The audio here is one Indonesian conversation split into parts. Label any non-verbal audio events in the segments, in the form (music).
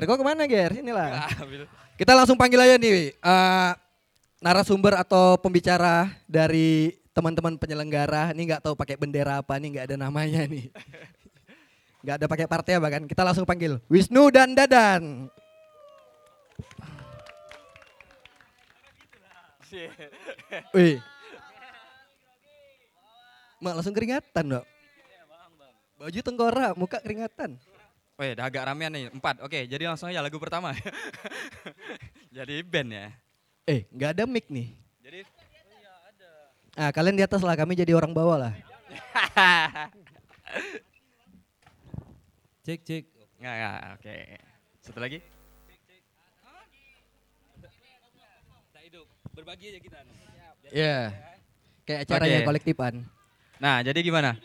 Ger, kok ke mana Ger? Inilah. Kita langsung panggil aja nih eh, narasumber atau pembicara dari teman-teman penyelenggara. Ini nggak tahu pakai bendera apa nih, nggak ada namanya nih. (laughs) Nggak ada pakai partai apa kan? Kita langsung panggil Wisnu dan Dadan. Wih. Mak langsung keringatan dok. Baju tengkorak, muka keringatan. Oh ya, udah agak ramean nih. Empat. Oke, jadi langsung aja lagu pertama. (laughs) jadi band ya. Eh, nggak ada mic nih. Jadi Ah, kalian di atas lah, kami jadi orang bawah lah. (laughs) Cek cek. nggak nggak. Oke. Satu lagi. Tak hidup. Berbagi aja kita. Iya. Kayak acaranya Oke. kolektifan. Nah, jadi gimana?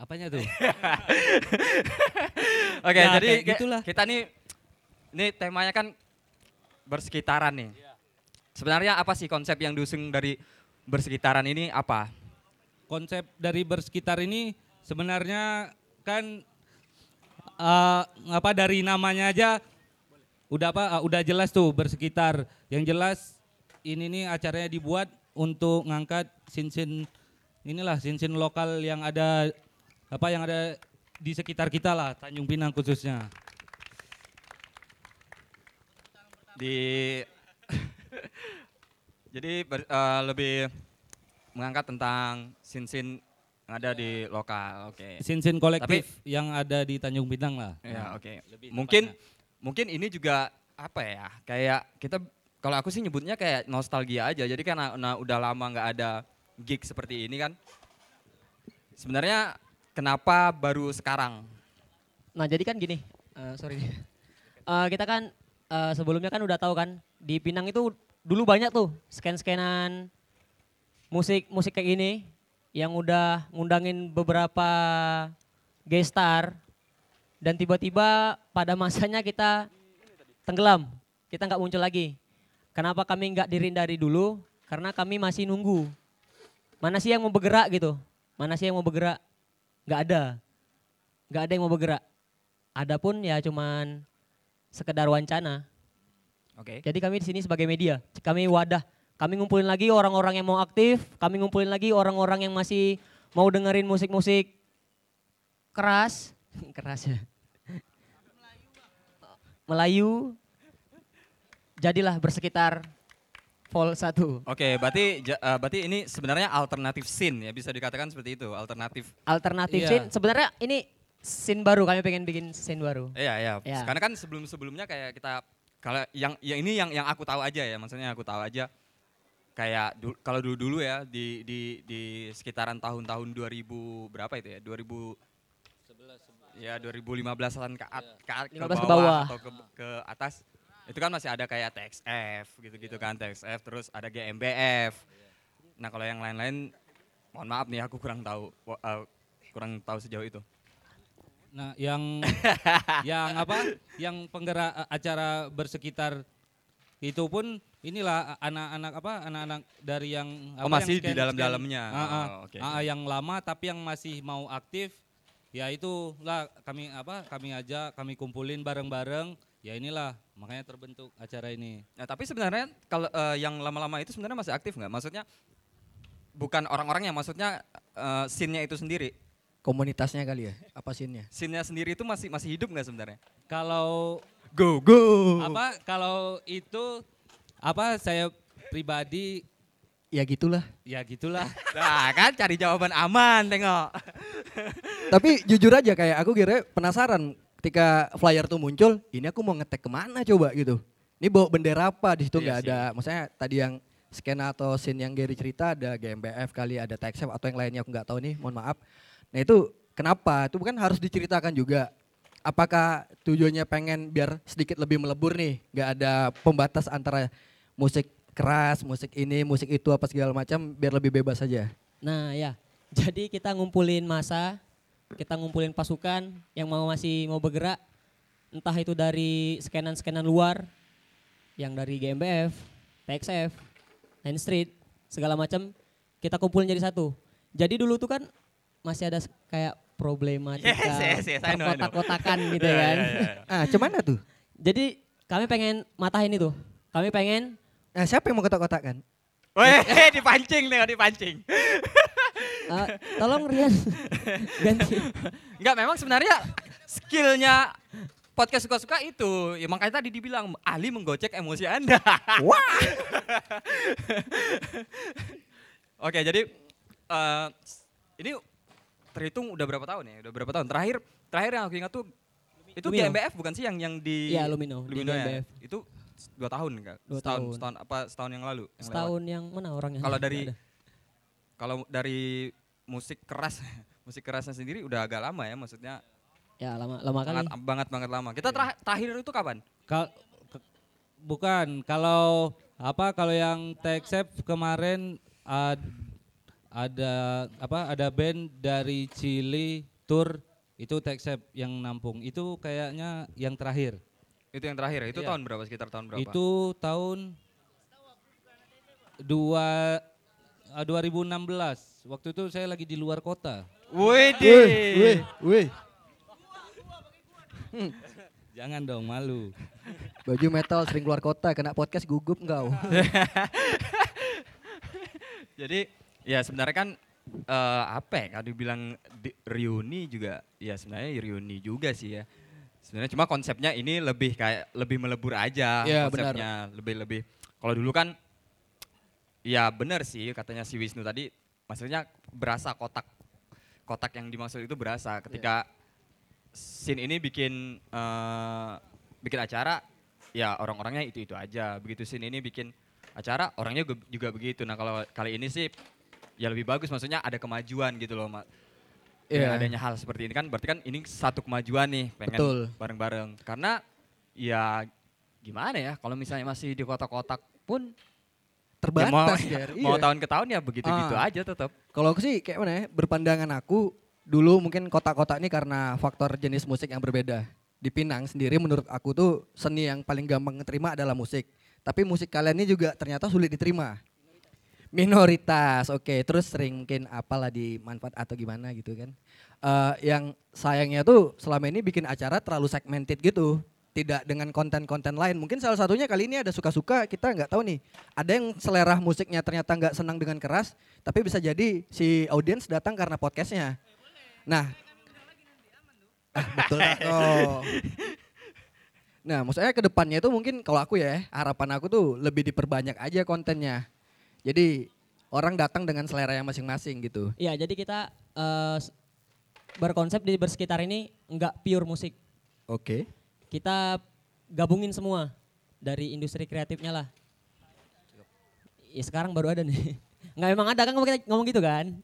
Apanya tuh? (laughs) Oke, Ya, jadi kayak kayak gitulah. kita nih ini temanya kan bersekitaran nih. Sebenarnya apa sih konsep yang diusung dari bersekitaran ini apa? Konsep dari bersekitar ini sebenarnya kan eh, apa dari namanya aja udah apa eh, udah jelas tuh bersekitar. Yang jelas ini nih acaranya dibuat untuk ngangkat sin-sin inilah sin-sin lokal yang ada apa yang ada di sekitar kita lah Tanjung Pinang khususnya. Di (laughs) Jadi ber- eh, lebih mengangkat tentang sin-sin yang ada di lokal. Oke. Sin-sin kolektif yang ada di Tanjung Pinang lah. Ya, oke. Lebih Mungkin tepatnya. mungkin ini juga apa ya? Kayak kita kalau aku sih nyebutnya kayak nostalgia aja. Jadi karena nah, udah lama nggak ada gig seperti ini kan. Sebenarnya kenapa baru sekarang? Nah jadi kan gini, eh, sorry. Eh, kita kan eh, sebelumnya kan udah tahu kan di Pinang itu dulu banyak tuh scan-scanan musik musik kayak gini yang udah ngundangin beberapa guest star dan tiba-tiba pada masanya kita tenggelam, kita nggak muncul lagi. Kenapa kami nggak dirindari dulu? Karena kami masih nunggu. Mana sih yang mau bergerak gitu? Mana sih yang mau bergerak? Nggak ada, nggak ada yang mau bergerak. Adapun ya cuman sekedar wancana. Oke. Jadi kami di sini sebagai media, kami wadah, kami ngumpulin lagi orang-orang yang mau aktif, kami ngumpulin lagi orang-orang yang masih mau dengerin musik-musik keras, (laughs) keras ya. Melayu. Jadilah bersekitar Vol 1. Oke, berarti ja- eh, berarti ini sebenarnya alternatif scene ya bisa dikatakan seperti itu, alternatif. Alternatif Iya. scene, sebenarnya ini scene baru, kami pengen bikin scene baru. Iya, iya. Ya. Karena kan sebelum-sebelumnya kayak kita kalau yang yang ini yang yang aku tahu aja ya, maksudnya aku tahu aja kayak du- kalau dulu-dulu ya di di di sekitaran tahun-tahun 2000 berapa itu ya? 2000 Ya 2015-an ke, at, ke, ke 15 ke bawah, bawah. atau ke, ke atas itu kan masih ada kayak TXF gitu-gitu kan TXF terus ada GMBF. Nah kalau yang lain-lain mohon maaf nih aku kurang tahu eh, kurang tahu sejauh itu. Nah, yang (laughs) yang apa? Yang penggerak a- acara bersekitar itu pun inilah a- anak-anak apa? Anak-anak dari yang Oh, apa, masih yang di dalam-dalamnya. Ah, ah. Oh, Ah, oke. yang lama tapi yang masih mau aktif ya itu lah kami apa? Kami aja kami kumpulin bareng-bareng. Ya inilah makanya terbentuk acara ini. Nah, tapi sebenarnya kalau eh, yang lama-lama itu sebenarnya masih aktif nggak? Maksudnya bukan orang-orangnya, maksudnya eh, scene-nya itu sendiri. Komunitasnya kali ya, apa scene-nya? Scene-nya sendiri itu masih masih hidup nggak sebenarnya? Kalau Go go. apa kalau itu apa saya pribadi Ya gitulah. ya gitulah. (laughs) Nah, kan cari jawaban aman, tengok. Tapi jujur aja kayak aku kira penasaran ketika flyer tuh muncul, ini aku mau ngetek ke mana coba gitu. Ini bawa bendera apa di situ Iya nggak sih. ada. Maksudnya tadi yang skena atau scene yang Gary cerita ada GMBF kali, ada TXF atau yang lainnya aku nggak tahu nih, mohon maaf. Nah itu kenapa? Itu kan harus diceritakan juga. Apakah tujuannya pengen biar sedikit lebih melebur nih, nggak ada pembatas antara musik keras, musik ini, musik itu apa segala macam, biar lebih bebas saja. Nah ya, jadi kita ngumpulin masa, kita ngumpulin pasukan yang mau masih mau bergerak, entah itu dari scanan-scanan luar, yang dari GMBF, TXF, Line Street, segala macam. kita kumpulin jadi satu. Jadi dulu tuh kan masih ada kayak problematika Yes, yes, yes, kotak-kotakan (laughs) gitu Iya, kan. iya, iya. Ah, cuman tuh? Jadi kami pengen matahin itu. Kami pengen Nah, siapa yang mau kotak-kotakan? Weh, (laughs) dipancing nih, dipancing. (laughs) eh, tolong Rian (laughs) ganti. Enggak, memang sebenarnya skillnya podcast suka-suka itu. Ya makanya tadi dibilang ahli menggocek emosi Anda. Wah. (laughs) Oke, jadi eh, ini terhitung udah berapa tahun ya? Udah berapa tahun? Terakhir terakhir yang aku ingat tuh itu Lumino. GMBF bukan sih yang yang di Iya, Lumino, di Lumino ya? GMBF. Itu dua tahun enggak? Dua setahun, tahun. setahun apa setahun yang lalu? yang lewat. Setahun yang mana orangnya? Kalau dari ada. Kalau dari musik keras (laughs) musik kerasnya sendiri udah agak lama ya maksudnya ya lama lama kali. banget banget banget lama. Kita terah- terakhir itu kapan? Kal- ke- bukan kalau apa kalau yang Texep kemarin ad- ada apa ada band dari Chili tour itu Texep yang nampung itu kayaknya yang terakhir Itu yang terakhir. Itu Iya. tahun berapa? Sekitar tahun berapa? itu tahun dua 2016 waktu itu saya lagi di luar kota Wih, Wih, wih. jangan dong malu Baju metal sering keluar kota, kena podcast gugup engkau. (laughs) Jadi ya sebenarnya kan eh, apa ya kalau dibilang di- reuni juga ya sebenarnya reuni juga sih ya. Sebenarnya cuma konsepnya ini lebih kayak lebih melebur aja benar. konsepnya lebih lebih kalau dulu kan ya benar sih katanya si Wisnu tadi. Maksudnya berasa kotak kotak yang dimaksud itu berasa. Ketika scene ini bikin eh, bikin acara ya orang-orangnya itu itu aja. Begitu scene ini bikin acara orangnya juga- juga begitu. Nah kalau kali ini sih ya lebih bagus. Maksudnya ada kemajuan gitu loh mak. Dengan Iya. adanya hal seperti ini kan berarti kan ini satu kemajuan nih pengen bareng-bareng. Karena ya gimana ya kalau misalnya masih di kotak-kotak pun ya mau, Terbatas, Ger. (laughs) mau Iya. tahun ke tahun ya begitu-gitu Ah. aja tetap Kalau aku sih kayak mana ya, berpandangan aku dulu mungkin kotak-kotak ini karena faktor jenis musik yang berbeda. Di Pinang sendiri menurut aku tuh seni yang paling gampang diterima adalah musik. Tapi musik kalian ini juga ternyata sulit diterima. Minoritas, oke. Terus sering mungkin apalah dimanfaat atau gimana gitu kan. Eh, yang sayangnya tuh selama ini bikin acara terlalu segmented gitu. Tidak dengan konten-konten lain. Mungkin salah satunya kali ini ada suka-suka, kita nggak tahu nih. Ada yang selera musiknya ternyata nggak senang dengan keras, tapi bisa jadi si audiens datang karena podcastnya. Nah, ah, betul dah (laughs) tuh. Nah, maksudnya ke depannya itu mungkin kalau aku ya, harapan aku tuh lebih diperbanyak aja kontennya. Jadi orang datang dengan selera yang masing-masing gitu. Iya, jadi kita eh, s- berkonsep di bersekitar ini nggak pure musik. Oke. Kita gabungin semua dari industri kreatifnya lah. Ya sekarang baru ada nih. (laughs) Nggak emang ada kan kita ngomong gitu kan.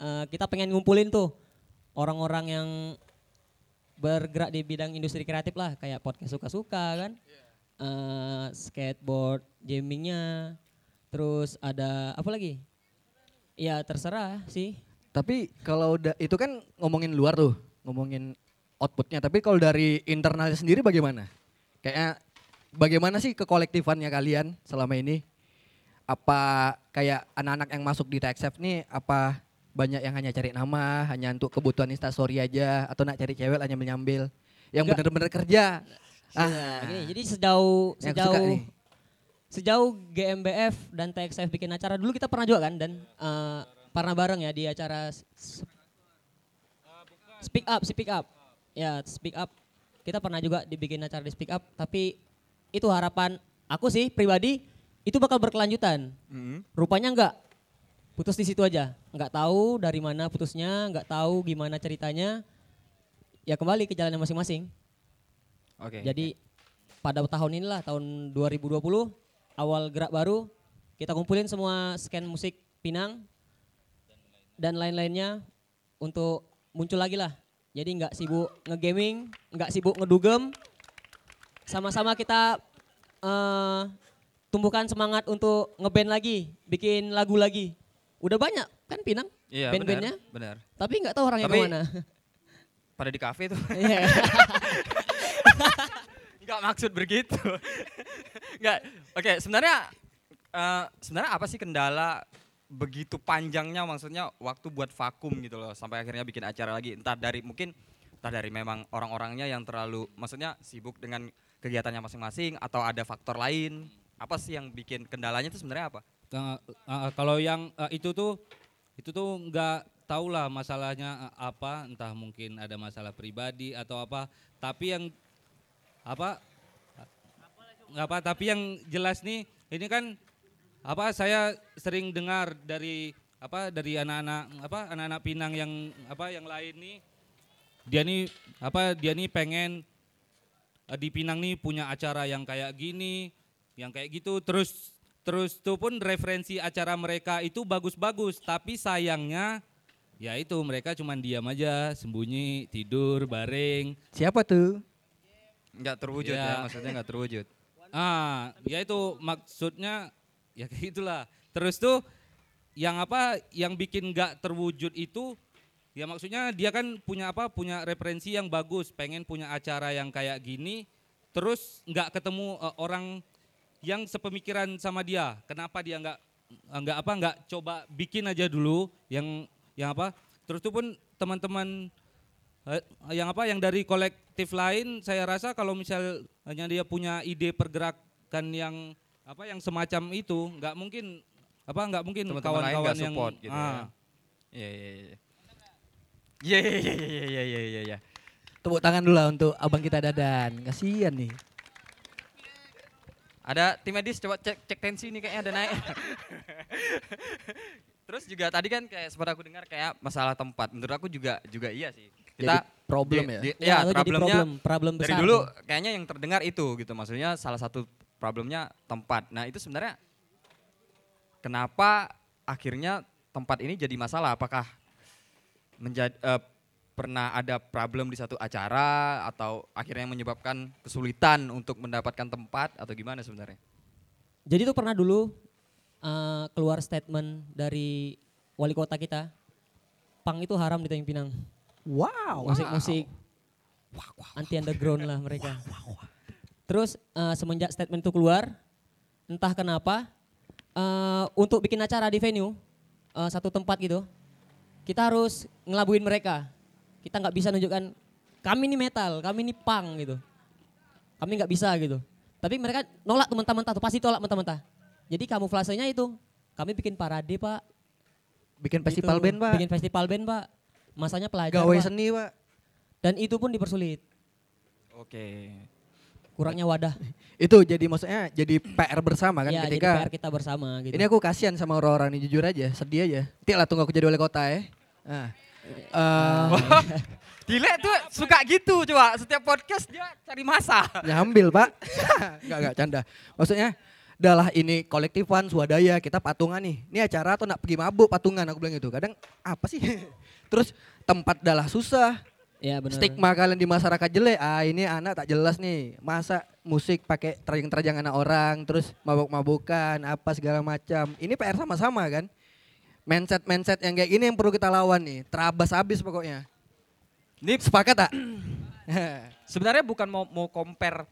Eh, kita pengen ngumpulin tuh orang-orang yang bergerak di bidang industri kreatif lah kayak podcast suka-suka kan. Eh, skateboard, gamingnya, terus ada apa lagi? Ya terserah sih. Tapi kalau itu kan ngomongin luar tuh, ngomongin outputnya. Tapi kalau dari internalnya sendiri bagaimana? Kayaknya bagaimana sih kekolektifannya kalian selama ini? Apa kayak anak-anak yang masuk di TechSafe nih apa banyak yang hanya cari nama, hanya untuk kebutuhan instastory aja atau nak cari cewek hanya menyambil? Yang Enggak. bener-bener kerja. Nah, Ah, gini, jadi sejauh sejauh sejauh GMBF dan TXF bikin acara dulu kita pernah juga kan dan eh, pernah bareng ya di acara Speak Up, Speak Up. Ya, Speak Up. Kita pernah juga dibikin acara di Speak Up, tapi itu harapan aku sih pribadi itu bakal berkelanjutan. Rupanya enggak. Putus di situ aja. Enggak tahu dari mana putusnya, enggak tahu gimana ceritanya. Ya kembali ke jalannya masing-masing. Oke. Jadi pada tahun inilah tahun 2020 awal gerak baru kita kumpulin semua scan musik Pinang dan lain-lainnya untuk muncul lagi lah. Jadi nggak sibuk ngegaming, nggak sibuk ngedugem. Sama-sama kita eh, tumbuhkan semangat untuk ngeband lagi, bikin lagu lagi. Udah banyak kan Pinang Iya, band-bandnya, benar, tapi nggak tahu orangnya Tapi- ke mana. Pada di kafe tuh. Iya. (laughs) Enggak maksud begitu. Enggak. (laughs) Oke, sebenarnya eh, sebenarnya apa sih kendala begitu panjangnya maksudnya waktu buat vakum gitu loh sampai akhirnya bikin acara lagi. Entah dari mungkin entah dari memang orang-orangnya yang terlalu maksudnya sibuk dengan kegiatannya masing-masing atau ada faktor lain. Apa sih yang bikin kendalanya itu sebenarnya apa? Ka- uh, kalau yang uh, itu tuh itu tuh nggak tahu lah masalahnya uh, apa. Entah mungkin ada masalah pribadi atau apa. Tapi yang apa nggak apa tapi yang jelas nih ini kan apa saya sering dengar dari apa dari anak-anak apa anak-anak Pinang yang apa yang lain nih dia nih apa dia nih pengen eh, di Pinang nih punya acara yang kayak gini yang kayak gitu terus terus itu pun referensi acara mereka itu bagus-bagus tapi sayangnya ya itu mereka cuman diam aja sembunyi tidur bareng Siapa tuh? Nggak terwujud ya, Ya. maksudnya nggak terwujud. Ah, ya itu maksudnya ya (laughs) kayak gitulah. Terus tuh yang apa yang bikin nggak terwujud itu ya maksudnya dia kan punya apa punya referensi yang bagus, pengen punya acara yang kayak gini, terus nggak ketemu eh, orang yang sepemikiran sama dia. Kenapa dia nggak nggak apa nggak coba bikin aja dulu yang yang apa? Terus tuh pun teman-teman Eh, yang apa yang dari kolektif lain saya rasa kalau misalnya dia punya ide pergerakan yang apa yang semacam itu nggak mungkin apa nggak mungkin kawan-kawan yang support gitu ya. ah, Iya iya iya. Iya iya iya iya iya iya iya iya. Tepuk tangan dulu lah untuk abang kita Dadan. Kasihan nih. Ada tim medis coba cek cek tensi nih kayaknya ada naik. (laughs) Terus juga tadi kan kayak sempat aku dengar kayak masalah tempat. Menurut aku juga juga iya sih. Kita Jadi problem di- ya? di- Ya, ya, problemnya problem, problem dari besar. dulu tuh. kayaknya yang terdengar itu gitu. Maksudnya salah satu problemnya tempat. Nah, itu sebenarnya kenapa akhirnya tempat ini jadi masalah? Apakah menjadi pernah ada problem di satu acara atau akhirnya menyebabkan kesulitan untuk mendapatkan tempat atau gimana sebenarnya? Jadi tuh pernah dulu eh, keluar statement dari wali kota kita, pang itu haram di Tanjung Pinang. Wow. Musik-musik anti underground lah mereka. Terus eh, semenjak statement itu keluar, entah kenapa eh, untuk bikin acara di venue eh, satu tempat gitu, kita harus ngelabuin mereka. Kita nggak bisa nunjukkan kami ini metal, kami ini punk gitu. Kami nggak bisa gitu. Tapi mereka nolak tuh mentah-mentah tuh pasti tolak mentah-mentah. Jadi kamuflasenya itu kami bikin parade pak, Bikin festival Gitu. band, Pak. Bikin festival band pak. Masanya pelajar Gawe Pak. seni, Pak. Dan itu pun dipersulit. Oke. Kurangnya wadah. (laughs) Itu jadi maksudnya jadi PR bersama kan ya, jadi ketika PR kita bersama gitu. Ini aku kasihan sama orang-orang ini jujur aja, sedih aja. Nanti lah tunggu aku jadi wali kota ya. Nah. Eh, (laughs) Dile tuh suka gitu coba setiap podcast dia cari masa. nyambil pak. (laughs) Enggak, enggak, canda. Maksudnya, adalah ini kolektifan, swadaya, kita patungan nih. Ini acara atau nak pergi mabuk patungan, aku bilang gitu. Kadang apa sih? Terus tempat adalah susah. Ya benar. Stigma kalian di masyarakat jelek, ah ini anak tak jelas nih. Masa musik pakai terjang-terjang anak orang, terus mabuk-mabukan, apa segala macam. Ini PR sama-sama kan. Mindset-mindset yang kayak gini yang perlu kita lawan nih. Terabas habis pokoknya. Ini Sepakat tak? (clears throat) sebenarnya bukan mau mau compare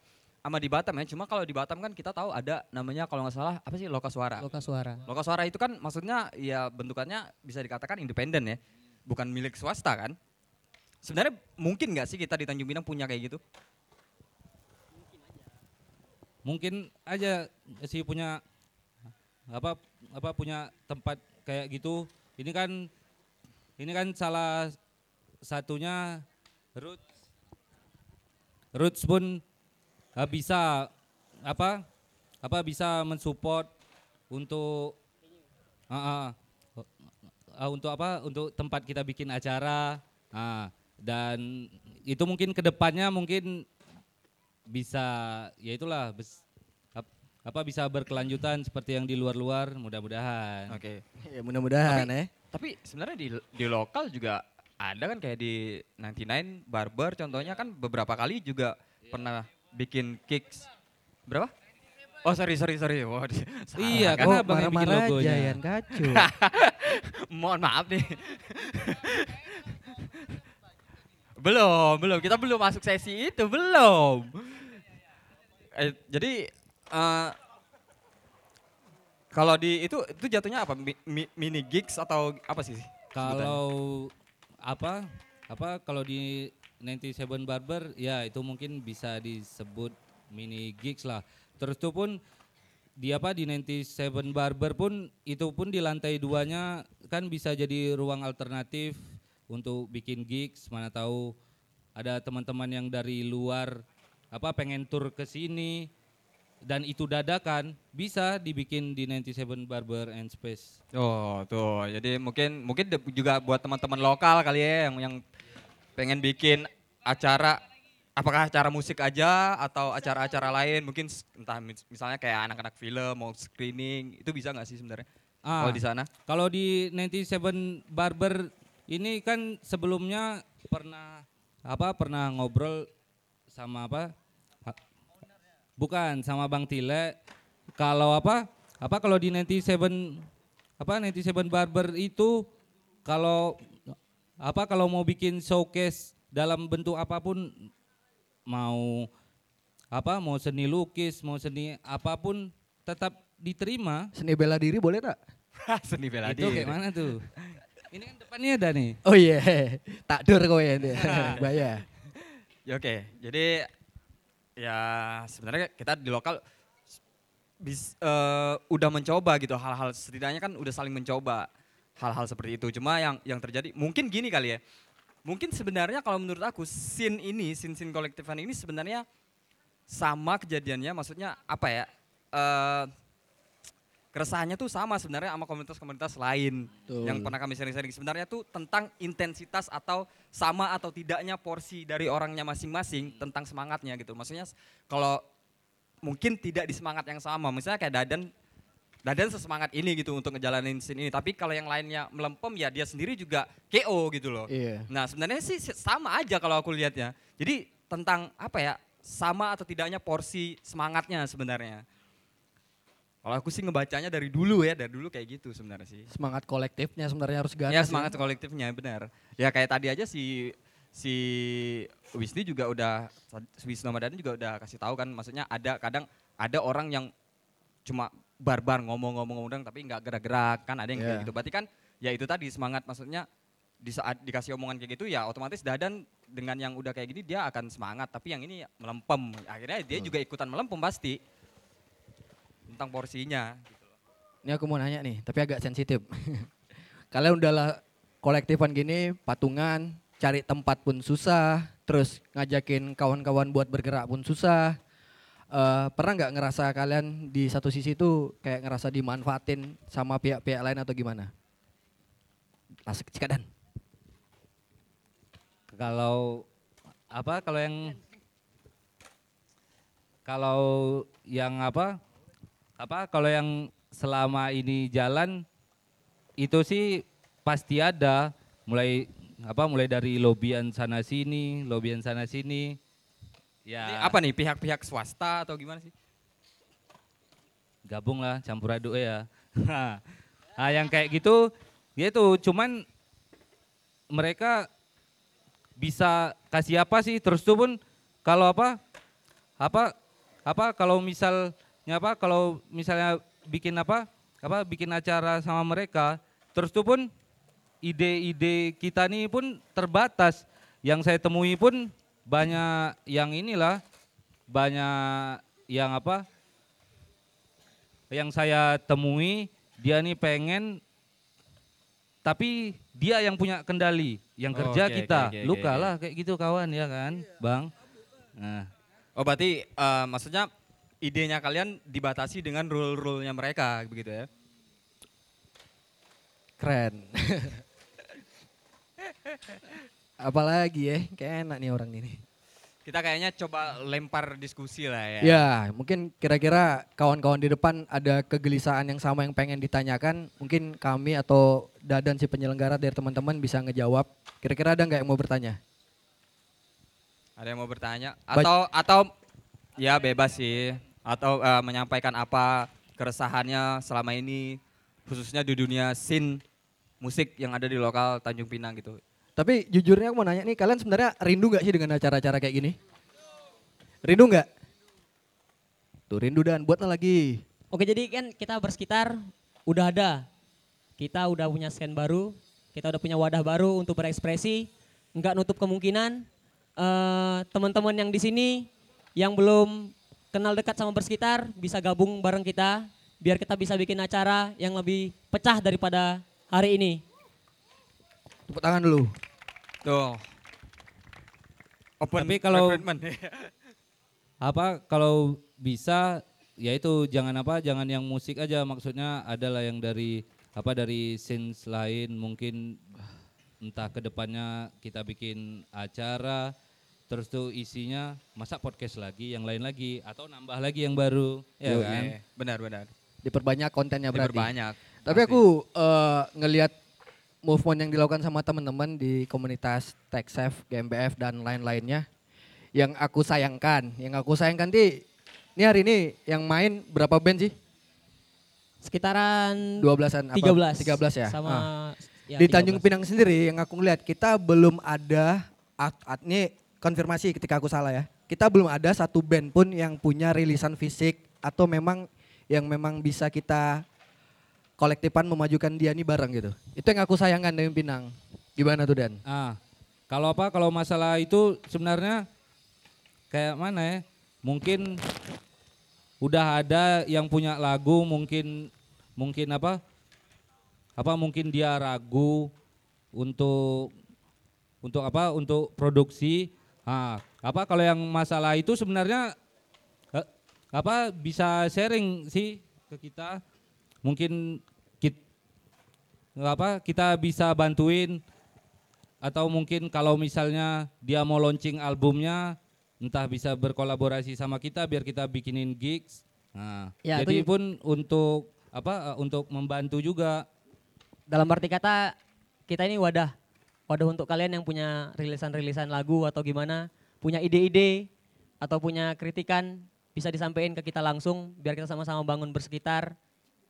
sama di Batam ya, cuma kalau di Batam kan kita tahu ada namanya kalau nggak salah apa sih loka suara. Loka suara. Loka suara itu kan maksudnya ya bentukannya bisa dikatakan independen ya, bukan milik swasta kan. Sebenarnya mungkin nggak sih kita di Tanjung Pinang punya kayak gitu? mungkin aja sih punya apa apa punya tempat kayak gitu. Ini kan ini kan salah satunya roots. Roots pun uh, bisa apa apa bisa mensupport untuk uh, uh, uh, untuk apa untuk tempat kita bikin acara. Ah, dan itu mungkin ke depannya mungkin bisa ya itulah bes- ap- apa bisa berkelanjutan seperti yang di luar-luar mudah-mudahan. Oke. ya mudah-mudahan ya. Tapi sebenarnya di di lokal juga ada kan kayak di 99 Barber contohnya kan beberapa kali juga pernah bikin kicks. Berapa? Oh sorry sorry sorry. Di- (laughs) salah Iya, kan? Oh, abang yang bikin marah-marah aja logonya. Yan, kacau. (laughs) Mohon maaf nih. (laughs) belum, belum. Kita belum masuk sesi itu, belum. Eh, jadi eh, Kalau di itu itu jatuhnya apa? Mi- mi- mini gigs atau apa sih? Kalau apa apa kalau di 97 Barber ya itu mungkin bisa disebut mini gigs lah. Terus itu pun di apa di 97 Barber pun itu pun di lantai duanya kan bisa jadi ruang alternatif untuk bikin gigs mana tahu ada teman-teman yang dari luar apa pengen tur ke sini dan itu dadakan bisa dibikin di 97 Barber and Space. Oh tuh, jadi mungkin mungkin juga buat teman-teman lokal kali ya yang yang pengen bikin acara, apakah acara musik aja atau acara-acara lain, mungkin entah mis- misalnya kayak anak-anak film mau screening, itu bisa nggak sih sebenarnya? Ah. Kalau di sana? Kalau di 97 Barber ini kan sebelumnya pernah apa pernah ngobrol sama apa? Bukan sama Bang Tile. Kalau apa? Apa kalau di 97 apa 97 Barber itu kalau apa kalau mau bikin showcase dalam bentuk apa pun mau apa mau seni lukis, mau seni apa pun tetap diterima. Seni bela diri boleh tak? (laughs) Seni bela Itu diri. kayak mana tuh? Ini kan depannya ada nih. Oh iya, tak dur kowe ya. (laughs) (laughs) Bayar. Ya oke, jadi ya sebenarnya kita di lokal bis, eh, udah mencoba gitu hal-hal setidaknya kan udah saling mencoba hal-hal seperti itu. Cuma yang yang terjadi mungkin gini kali ya. Mungkin sebenarnya kalau menurut aku scene ini, scene-scene kolektifan ini sebenarnya sama kejadiannya, maksudnya apa ya? eh keresahannya tuh sama sebenarnya sama komunitas-komunitas lain Betul. yang pernah kami sering-sering. Sebenarnya tuh tentang intensitas atau sama atau tidaknya porsi dari orangnya masing-masing tentang semangatnya gitu. Maksudnya kalau mungkin tidak di semangat yang sama, misalnya kayak Dadan Dadan sesemangat ini gitu untuk ngejalanin scene ini. Tapi kalau yang lainnya melempem ya dia sendiri juga KO gitu loh. Iya. Nah sebenarnya sih si- sama aja kalau aku lihatnya. Jadi tentang apa ya sama atau tidaknya porsi semangatnya sebenarnya. Kalau aku sih ngebacanya dari dulu ya, dari dulu kayak gitu sebenarnya sih. Semangat kolektifnya sebenarnya harus ganas. Ya semangat kolektifnya benar. Ya kayak tadi aja si si Wisnu juga udah Wisnu Ramadhani juga udah kasih tahu kan maksudnya ada kadang ada orang yang cuma barbar ngomong-ngomong-ngomong tapi nggak gerak-gerak kan ada yang kayak Iya. gitu. Berarti kan ya itu tadi semangat maksudnya di saat dikasih omongan kayak gitu ya otomatis Dadan dengan yang udah kayak gini dia akan semangat tapi yang ini melempem. Akhirnya dia juga ikutan melempem pasti tentang porsinya. Ini aku mau nanya nih, tapi agak sensitif. (laughs) Kalian udahlah kolektifan gini, patungan, cari tempat pun susah, terus ngajakin kawan-kawan buat bergerak pun susah. Eh, pernah nggak ngerasa kalian di satu sisi itu kayak ngerasa dimanfaatin sama pihak-pihak lain atau gimana? Langsung cikadan. Kalau apa kalau yang kalau yang apa apa kalau yang selama ini jalan itu sih pasti ada. Mulai apa mulai dari lobian sana sini lobian sana sini. Ya. Ini apa nih pihak-pihak swasta atau gimana sih? gabung lah campur aduk ya. (laughs) Nah yang kayak gitu dia tuh cuman mereka bisa kasih apa sih? Terus tuh pun kalau apa? Apa apa kalau misalnya apa kalau misalnya bikin apa apa bikin acara sama mereka terus tuh pun ide-ide kita nih pun terbatas. Yang saya temui pun banyak yang inilah banyak yang apa yang saya temui dia nih pengen tapi dia yang punya kendali yang Oh, kerja oke, kita. oke, oke, luka oke. lah kayak gitu kawan ya kan bang? Nah Oh berarti eh, maksudnya idenya kalian dibatasi dengan rule-rule-nya mereka begitu ya? Keren. (laughs) Apalagi ya, kayak enak nih orang ini. Kita kayaknya coba lempar diskusi lah ya. Ya, mungkin kira-kira kawan-kawan di depan ada kegelisahan yang sama yang pengen ditanyakan. Mungkin kami atau Dadan si penyelenggara dari teman-teman bisa ngejawab. Kira-kira ada nggak yang mau bertanya? Ada yang mau bertanya? Atau atau ya bebas sih. Atau eh, menyampaikan apa keresahannya selama ini khususnya di dunia scene musik yang ada di lokal Tanjung Pinang gitu. Tapi jujurnya aku mau nanya nih, kalian sebenarnya rindu nggak sih dengan acara-acara kayak gini? Rindu nggak? Tuh rindu dan buatlah lagi. Oke jadi kan kita bersekitar udah ada. Kita udah punya scan baru, kita udah punya wadah baru untuk berekspresi. Nggak nutup kemungkinan eh, teman-teman yang di sini yang belum kenal dekat sama bersekitar bisa gabung bareng kita biar kita bisa bikin acara yang lebih pecah daripada hari ini. Tepuk tangan dulu. Tuh. Open Tapi kalau- (laughs) apa kalau bisa ya itu jangan apa jangan yang musik aja maksudnya adalah yang dari apa dari scenes lain mungkin entah ke depannya kita bikin acara terus tuh isinya masa podcast lagi yang lain lagi atau nambah lagi yang baru ya Yo, kan Iya, benar benar. Diperbanyak kontennya berarti. Diperbanyak. Tapi aku eh, ngelihat movement yang dilakukan sama teman-teman di komunitas TechSafe, GmbF dan lain-lainnya yang aku sayangkan, yang aku sayangkan di ini hari ini yang main berapa band sih? Sekitaran 12-an apa? 13. 13 ya. Sama Ah. ya, di Tanjung 13. Pinang sendiri yang aku lihat kita belum ada at, at, ini konfirmasi ketika aku salah ya. Kita belum ada satu band pun yang punya rilisan fisik atau memang yang memang bisa kita kolektifan memajukan dia ini bareng gitu. Itu yang aku sayangkan dari Pinang. Gimana tuh Dan? ah kalau apa kalau masalah itu sebenarnya kayak mana ya mungkin udah ada yang punya lagu mungkin mungkin apa apa mungkin dia ragu untuk untuk apa untuk produksi ah apa kalau yang masalah itu sebenarnya eh, apa bisa sharing sih ke kita. Mungkin kita apa kita bisa bantuin. Atau mungkin kalau misalnya dia mau launching albumnya entah bisa berkolaborasi sama kita biar kita bikinin gigs. Nah Ya, jadi itu- pun untuk apa eh, untuk membantu juga. Dalam arti kata kita ini wadah wadah untuk kalian yang punya rilisan-rilisan lagu atau gimana punya ide-ide atau punya kritikan bisa disampaikan ke kita langsung biar kita sama-sama bangun bersekitar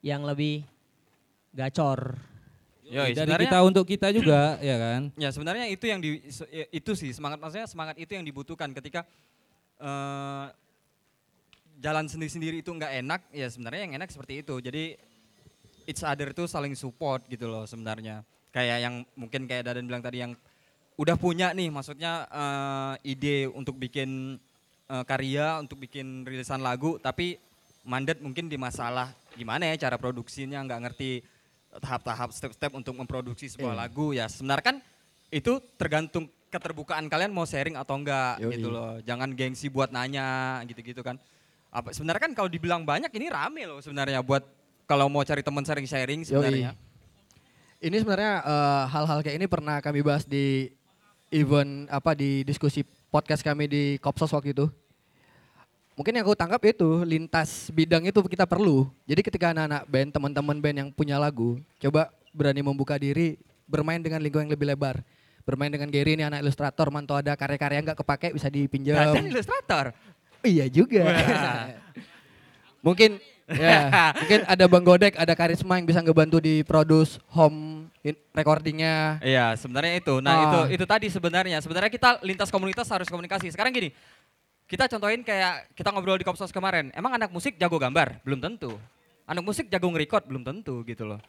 yang lebih gacor. Yoi, dari kita untuk kita juga ya kan? (clears throat) Ya sebenarnya itu yang di ya, itu sih semangat maksudnya semangat itu yang dibutuhkan ketika eh, jalan sendiri-sendiri itu nggak enak ya sebenarnya yang enak seperti itu. Jadi each other itu saling support gitu loh sebenarnya kayak yang mungkin kayak Dadan bilang tadi yang udah punya nih maksudnya eh, ide untuk bikin eh, karya untuk bikin rilisan lagu tapi mandat mungkin di masalah gimana ya cara produksinya nggak ngerti tahap-tahap step-step untuk memproduksi sebuah Iya. lagu. Ya sebenarnya kan itu tergantung keterbukaan kalian mau sharing atau enggak Yoi. gitu loh. Jangan gengsi buat nanya gitu-gitu kan. Apa sebenarnya kan kalau dibilang banyak ini rame loh sebenarnya buat kalau mau cari teman sharing-sharing sebenarnya Ini sebenarnya eh, hal-hal kayak ini pernah kami bahas di event apa di diskusi podcast kami di Kopsos waktu itu. Mungkin yang aku tangkap itu lintas bidang itu kita perlu. Jadi ketika anak-anak band, teman-teman band yang punya lagu, coba berani membuka diri, bermain dengan lingkungan yang lebih lebar. Bermain dengan Gary ini anak ilustrator, mantau ada karya-karya nggak kepake bisa dipinjam. Dadan ilustrator Iya juga. (laughs) Mungkin ya, mungkin ada Bang Godek, ada karisma yang bisa ngebantu di produce home in- recordingnya. Iya, sebenarnya itu. Nah, Ah. itu itu tadi sebenarnya. Sebenarnya kita lintas komunitas harus komunikasi. Sekarang gini, kita contohin kayak kita ngobrol di Kopsos kemarin. Emang anak musik jago gambar? Belum tentu. Anak musik jago nge-record? Belum tentu gitu loh.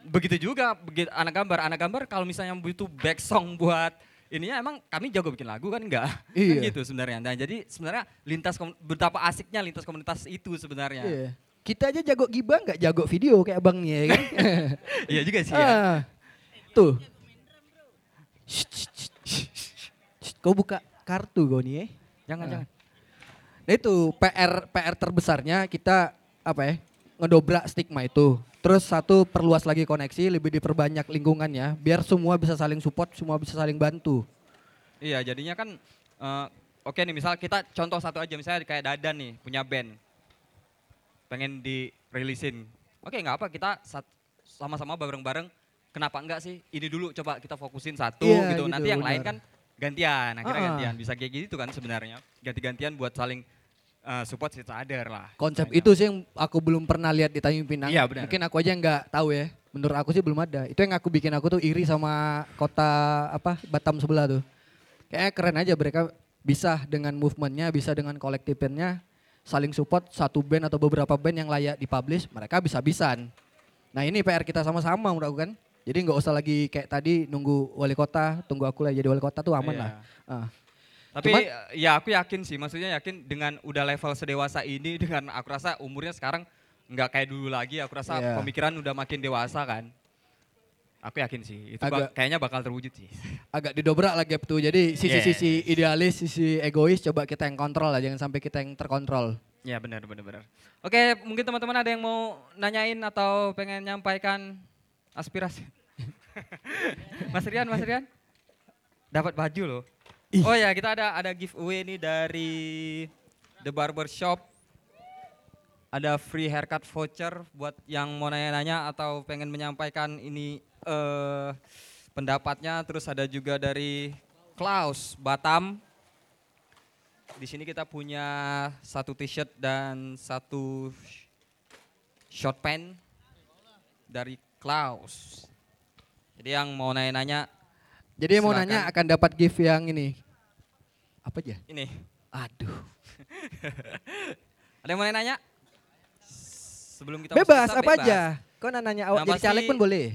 Begitu juga begitu anak gambar. Anak gambar kalau misalnya butuh back song buat ininya emang kami jago bikin lagu kan enggak? (laughs) Kan Iya. gitu sebenarnya. Nah, jadi sebenarnya lintas betapa asiknya lintas komunitas itu sebenarnya. Iya. Kita aja jago gibah nggak jago video kayak abang nih ya kan. (laughs) Iya juga sih ya. Ah, Tuh. Kau buka kartu kau nih ya. Jangan Ah. jangan. Nah itu PR PR terbesarnya kita apa ya ngedobrak stigma itu. Terus satu perluas lagi koneksi, lebih diperbanyak lingkungannya, biar semua bisa saling support, semua bisa saling bantu. Iya, jadinya kan eh, oke nih misal kita contoh satu aja misalnya kayak Dadan nih punya band. Pengen dirilisin. Oke, nggak apa kita sama-sama bareng-bareng. Kenapa enggak sih? Ini dulu coba kita fokusin satu Iya, gitu. gitu, Nanti yang lain kan gantian, akhirnya Ah. gantian. Bisa kayak gitu kan sebenarnya. Ganti-gantian buat saling eh, support each other lah. Konsep Istilahnya. itu sih yang aku belum pernah lihat di Tanjung Pinang. Iya, benar. Mungkin aku aja nggak tahu ya. Menurut aku sih belum ada. Itu yang aku bikin aku tuh iri sama kota apa Batam sebelah tuh. Kayaknya keren aja mereka bisa dengan movementnya, bisa dengan kolektifnya saling support satu band atau beberapa band yang layak dipublish, mereka bisa-bisan. Nah ini PR kita sama-sama menurut aku kan. Jadi nggak usah lagi kayak tadi nunggu wali kota, tunggu aku lah jadi wali kota tuh aman Iya. lah. Ah. Tapi Cuman- ya aku yakin sih, maksudnya yakin dengan udah level sedewasa ini, (laughs) dengan aku rasa umurnya sekarang nggak kayak dulu lagi, aku rasa Iya. pemikiran udah makin dewasa kan. Aku yakin sih, itu Agak- bak- kayaknya bakal terwujud sih. (laughs) Agak didobrak lah gap tuh. Jadi sisi-sisi idealis, sisi egois coba kita yang kontrol lah, jangan sampai kita yang terkontrol. Ya benar, benar, benar. Oke, mungkin teman-teman ada yang mau nanyain atau pengen nyampaikan aspirasi? (laughs) Mas Rian, Mas Rian, dapat baju loh. Oh ya, kita ada ada giveaway nih dari The Barber Shop. Ada free haircut voucher buat yang mau nanya-nanya atau pengen menyampaikan ini eh pendapatnya. Terus ada juga dari Klaus Batam. Di sini kita punya satu t-shirt dan satu sh- short pant dari Klaus. Jadi yang mau nanya-nanya Jadi yang mau Silakan. nanya akan dapat gift yang ini. Apa aja? ini. Aduh. (laughs) Ada yang mau nanya? Sebelum kita masuk Bebas, besar, apa bebas. aja. Kau nanya awak Yang jadi caleg pun boleh.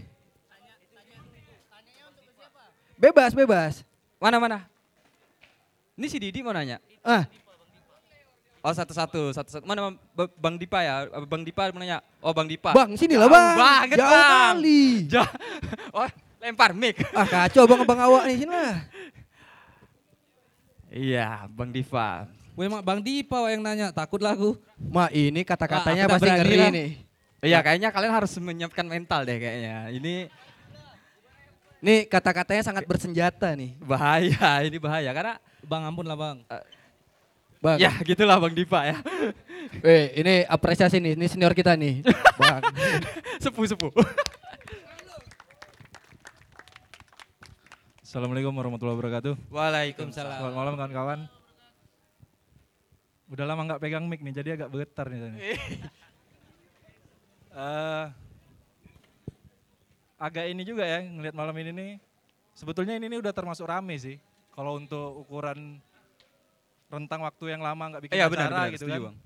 Bebas, bebas. Mana mana? Ini si Didi mau nanya. Ah, Oh satu-satu, satu-satu. Mana Bang Dipa ya? Bang Dipa mau nanya. Oh Bang Dipa. Bang, sini lah Jauh bang. banget, Jauh Bang. kali. (laughs) Ja- (laughs) oh lempar mic. Ah kacau bang abang awak nih sini lah. Iya, Bang Diva. Weh mak Bang Dipa yang nanya, takut lah aku. Ma ini kata-katanya Ah, pasti berani ngeri lah. nih. Iya, kayaknya kalian harus menyiapkan mental deh kayaknya. Ini Nih kata-katanya sangat bersenjata nih. bahaya, ini bahaya karena Bang ampun lah bang. Bang, ya gitulah Bang Diva ya. Weh, ini apresiasi nih, ini senior kita nih. (laughs) bang. Sepuh-sepuh. Assalamualaikum warahmatullahi wabarakatuh. Waalaikumsalam. Selamat malam kawan-kawan. Udah lama nggak pegang mic nih, jadi agak bergetar nih. (laughs) Eh, agak ini juga ya ngelihat malam ini nih. Sebetulnya ini nih udah termasuk rame sih. Kalau untuk ukuran rentang waktu yang lama nggak bikin Iya benar, acara benar, gitu setuju kan. Bang.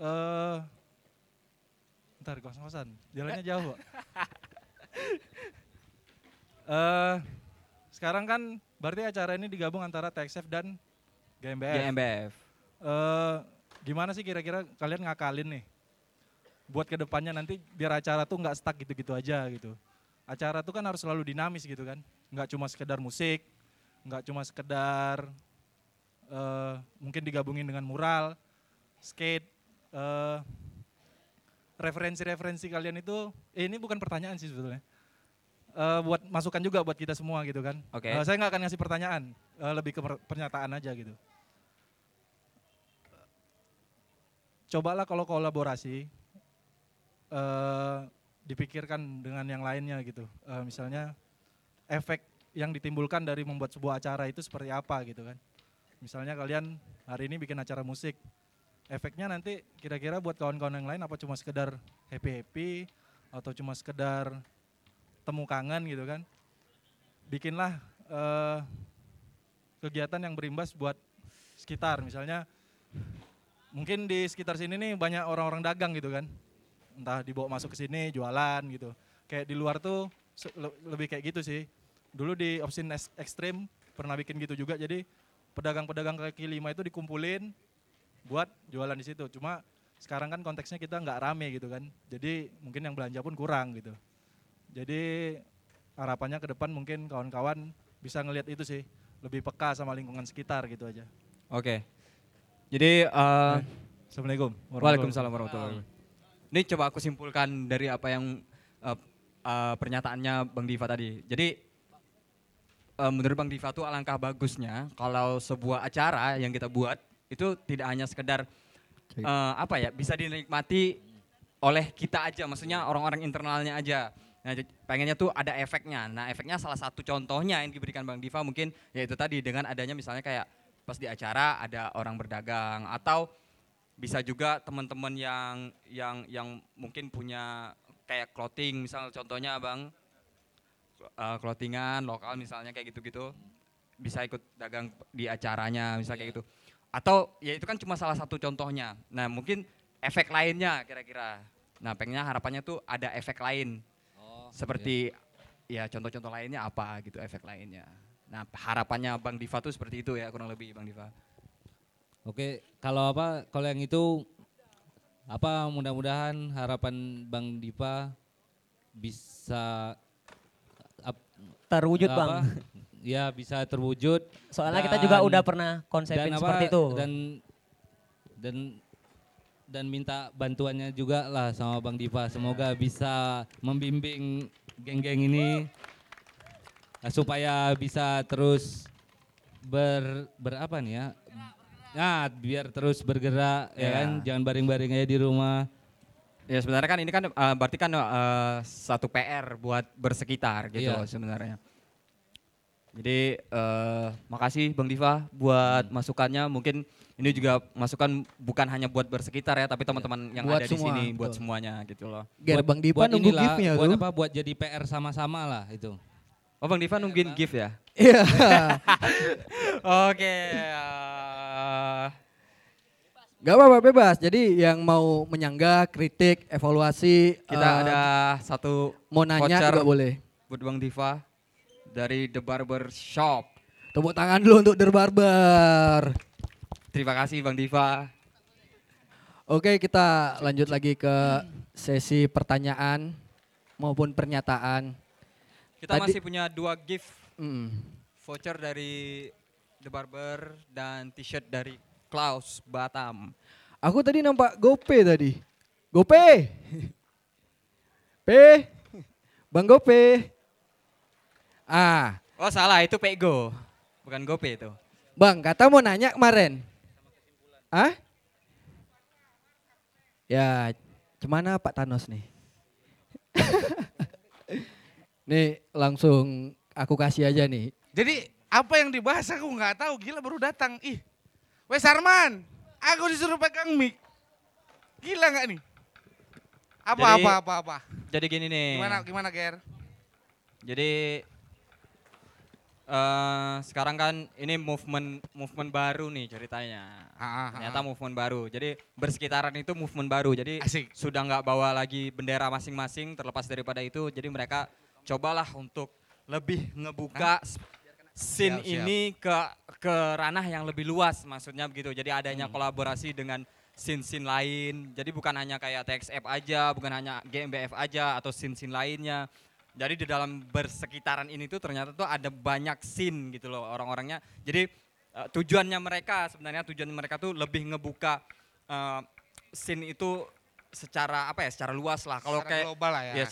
Eh, ntar kos-kosan, jalannya jauh. Pak. (laughs) Eh, sekarang kan berarti acara ini digabung antara TXF dan GMBF. GMBF. Eh, gimana sih kira-kira kalian ngakalin nih? Buat ke depannya nanti biar acara tuh nggak stuck gitu-gitu aja gitu. Acara tuh kan harus selalu dinamis gitu kan. Nggak cuma sekedar musik, nggak cuma sekedar eh, mungkin digabungin dengan mural, skate, eh, referensi-referensi kalian itu, eh, ini bukan pertanyaan sih sebetulnya. Eh, buat masukan juga buat kita semua gitu kan. Oke. Eh, saya nggak akan ngasih pertanyaan, eh, lebih ke per- pernyataan aja gitu. Cobalah kalau kolaborasi, eh, dipikirkan dengan yang lainnya gitu. Eh, misalnya efek yang ditimbulkan dari membuat sebuah acara itu seperti apa gitu kan. Misalnya kalian hari ini bikin acara musik, efeknya nanti kira-kira buat kawan-kawan yang lain apa cuma sekedar happy-happy atau cuma sekedar temu kangen gitu kan. Bikinlah eh, kegiatan yang berimbas buat sekitar misalnya mungkin di sekitar sini nih banyak orang-orang dagang gitu kan. Entah dibawa masuk ke sini jualan gitu. Kayak di luar tuh lebih kayak gitu sih. Dulu di Opsin Extreme pernah bikin gitu juga jadi pedagang-pedagang kaki lima itu dikumpulin buat jualan di situ. Cuma sekarang kan konteksnya kita nggak rame gitu kan. Jadi mungkin yang belanja pun kurang gitu. Jadi harapannya ke depan mungkin kawan-kawan bisa ngelihat itu sih. Lebih peka sama lingkungan sekitar gitu aja. Oke. Jadi eh, Assalamualaikum. Waalaikumsalam warahmatullahi wabarakatuh. Ini coba aku simpulkan dari apa yang eh, eh, pernyataannya Bang Diva tadi. Jadi eh, menurut Bang Diva tuh alangkah bagusnya kalau sebuah acara yang kita buat itu tidak hanya sekedar eh, apa ya bisa dinikmati oleh kita aja, maksudnya orang-orang internalnya aja. Nah, pengennya tuh ada efeknya. Nah, efeknya salah satu contohnya yang diberikan Bang Diva mungkin yaitu tadi dengan adanya misalnya kayak pas di acara ada orang berdagang atau bisa juga teman-teman yang yang yang mungkin punya kayak clothing misal contohnya bang uh, clothingan lokal misalnya kayak gitu-gitu bisa ikut dagang di acaranya misal kayak gitu atau ya itu kan cuma salah satu contohnya. Nah mungkin efek lainnya kira-kira. Nah pengennya harapannya tuh ada efek lain. Seperti ya contoh-contoh lainnya apa gitu efek lainnya. Nah harapannya Bang Diva tuh seperti itu ya kurang lebih Bang Diva. Oke, kalau apa kalau yang itu apa mudah-mudahan harapan Bang Dipa bisa ap- Terwujud apa, bang. (laughs) Ya bisa terwujud Soalnya kita juga dan- udah pernah konsepin dan seperti apa, itu. dan dan dan minta bantuannya juga lah sama Bang Dipa. Semoga bisa membimbing geng-geng ini eh, supaya bisa terus ber berapa nih ya? Nah, biar terus bergerak ya Ya. kan, jangan baring-baring aja di rumah. Ya sebenarnya kan ini kan eh, berarti kan eh, satu PR buat bersekitar gitu Iya. sebenarnya. Jadi eh, makasih Bang Diva buat Hmm. masukannya. Mungkin ini juga masukan bukan hanya buat bersekitar ya, tapi teman-teman yang Buat ada semua, di sini buat betul. semuanya gitu loh. Ger Bang Dipa buat nunggu inilah, gift-nya buat tuh. apa? Buat jadi PR sama-sama lah itu. Oh Bang Diva nungguin gift ya? Iya. (laughs) Oke. eh, Gak apa-apa bebas. Jadi yang mau menyanggah, kritik, evaluasi, kita eh, ada satu mau nanya voucher juga boleh. buat Bang Diva dari The Barber Shop. Tepuk tangan dulu untuk Der Barber. Terima kasih Bang Diva. Oke, kita lanjut lagi ke sesi pertanyaan maupun pernyataan. Kita Tadi- masih punya dua gift Hmm. voucher dari The Barber dan t-shirt dari Klaus Batam. Aku tadi nampak Gope tadi. Gope. P. Bang Gope. Ah, Oh salah, itu Pego. Bukan Gope itu. Bang, kata mau nanya kemarin. Hah? Ya, gimana Pak Thanos nih? (laughs) nih langsung aku kasih aja nih. Jadi apa yang dibahas aku nggak tahu. Gila baru datang. Ih, Wes Arman, aku disuruh pegang mic. Gila nggak nih? Apa Jadi- apa apa apa? Jadi gini nih. Gimana gimana Ger? Jadi eh sekarang kan ini movement movement baru nih ceritanya. Ah, ah, ah. Ternyata movement baru. Jadi bersekitaran itu movement baru. Jadi Asik. sudah nggak bawa lagi bendera masing-masing terlepas daripada itu. Jadi mereka cobalah untuk lebih ngebuka s- scene Siap, siap. ini ke ke ranah yang lebih luas maksudnya begitu. Jadi adanya Hmm. kolaborasi dengan scene-scene lain. Jadi bukan hanya kayak TXF aja, bukan hanya GMBF aja atau scene-scene lainnya. Jadi di dalam bersekitaran ini tuh ternyata tuh ada banyak scene gitu loh orang-orangnya. Jadi eh, tujuannya mereka sebenarnya tujuan mereka tuh lebih ngebuka eh, scene itu secara apa ya secara luas lah. Kalau kayak global lah ya. ya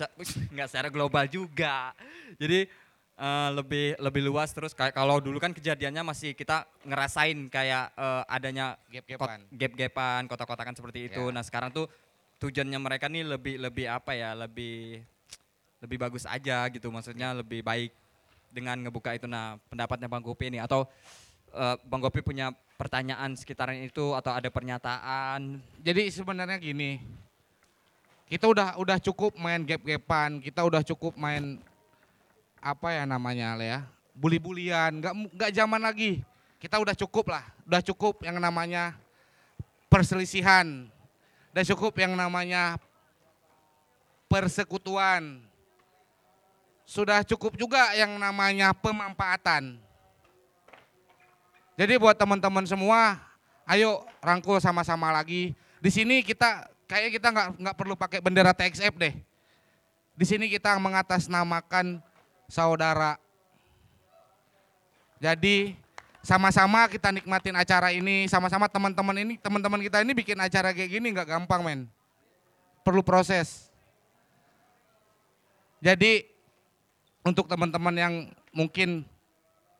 nggak secara global juga. Jadi eh, lebih lebih luas terus kayak kalau dulu kan kejadiannya masih kita ngerasain kayak eh, adanya Gap-gapan. kot- gap-gapan, kotak-kotakan seperti itu. Ya. Nah, sekarang tuh tujuannya mereka nih lebih lebih apa ya? Lebih lebih bagus aja gitu. Maksudnya lebih baik dengan ngebuka itu. Nah, pendapatnya Bang Gopi nih atau eh, Bang Gopi punya pertanyaan sekitaran itu atau ada pernyataan? Jadi sebenarnya gini, kita udah udah cukup main gap-gapan, kita udah cukup main apa ya namanya ya, bully-bulian, nggak nggak zaman lagi. Kita udah cukup lah, udah cukup yang namanya perselisihan, udah cukup yang namanya persekutuan, sudah cukup juga yang namanya pemanfaatan. Jadi buat teman-teman semua, ayo rangkul sama-sama lagi. Di sini kita kayak kita nggak nggak perlu pakai bendera TXF deh. Di sini kita mengatasnamakan saudara. Jadi sama-sama kita nikmatin acara ini, sama-sama teman-teman ini, teman-teman kita ini bikin acara kayak gini nggak gampang men. Perlu proses. Jadi untuk teman-teman yang mungkin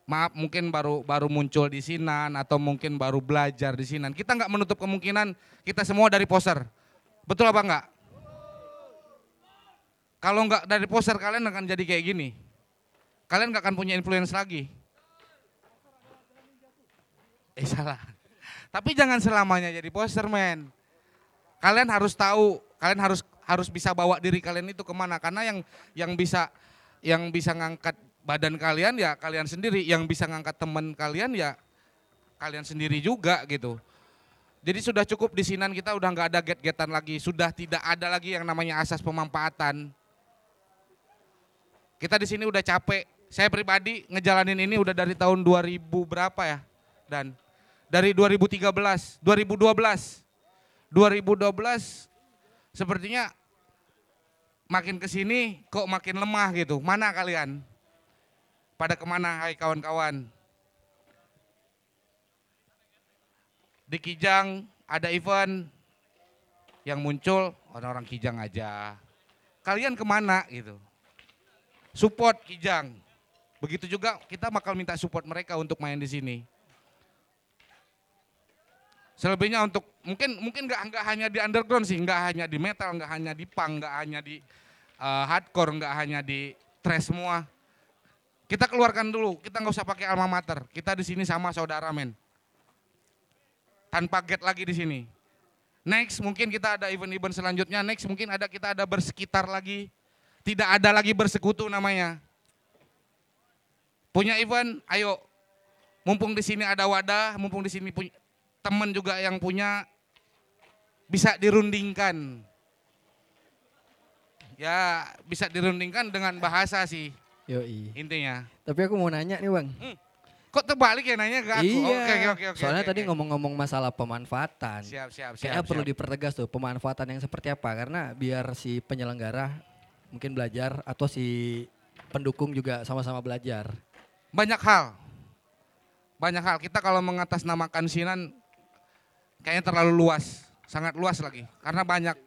maaf mungkin baru baru muncul di Sinan atau mungkin baru belajar di Sinan. Kita nggak menutup kemungkinan kita semua dari poser. Betul apa enggak? Kalau nggak dari poser kalian akan jadi kayak gini. Kalian nggak akan punya influence lagi. Eh salah. Tapi jangan selamanya jadi poser men. Kalian harus tahu, kalian harus harus bisa bawa diri kalian itu ke mana. Karena yang yang bisa yang bisa ngangkat badan kalian ya kalian sendiri, yang bisa ngangkat teman kalian ya kalian sendiri juga gitu. Jadi sudah cukup di sinan kita udah nggak ada get-getan lagi, sudah tidak ada lagi yang namanya asas pemanfaatan. Kita di sini udah capek. Saya pribadi ngejalanin ini udah dari tahun 2000 berapa ya? Dan dari 2013, 2012. 2012 sepertinya makin ke sini kok makin lemah gitu. Mana kalian? Pada ke mana hai kawan-kawan? Di Kijang ada event yang muncul orang-orang Kijang aja. Kalian ke mana gitu? Support Kijang. Begitu juga kita bakal minta support mereka untuk main di sini. Selebihnya untuk mungkin mungkin nggak nggak hanya di underground sih, nggak hanya di metal, nggak hanya di punk, nggak hanya di uh, hardcore, nggak hanya di thrash semua. Kita keluarkan dulu, kita nggak usah pakai alma mater. Kita di sini sama saudara men. Tanpa get lagi di sini. Next mungkin kita ada event-event selanjutnya. Next mungkin ada kita ada bersekitar lagi. Tidak ada lagi bersekutu namanya. Punya event, ayo. Mumpung di sini ada wadah, mumpung di sini punya teman juga yang punya bisa dirundingkan. Ya, bisa dirundingkan dengan bahasa sih Yoi. intinya. Tapi aku mau nanya nih bang. Kok terbalik ya nanya ke aku? Iya. Oke, oke, oke, oke. Soalnya oke, tadi ngomong-ngomong masalah pemanfaatan. Siap, siap, siap. Kayaknya perlu siap. dipertegas tuh pemanfaatan yang seperti apa karena biar si penyelenggara mungkin belajar atau si pendukung juga sama-sama belajar. Banyak hal. Banyak hal. Kita kalau mengatasnamakan Sinan kayaknya terlalu luas, sangat luas lagi. Karena banyak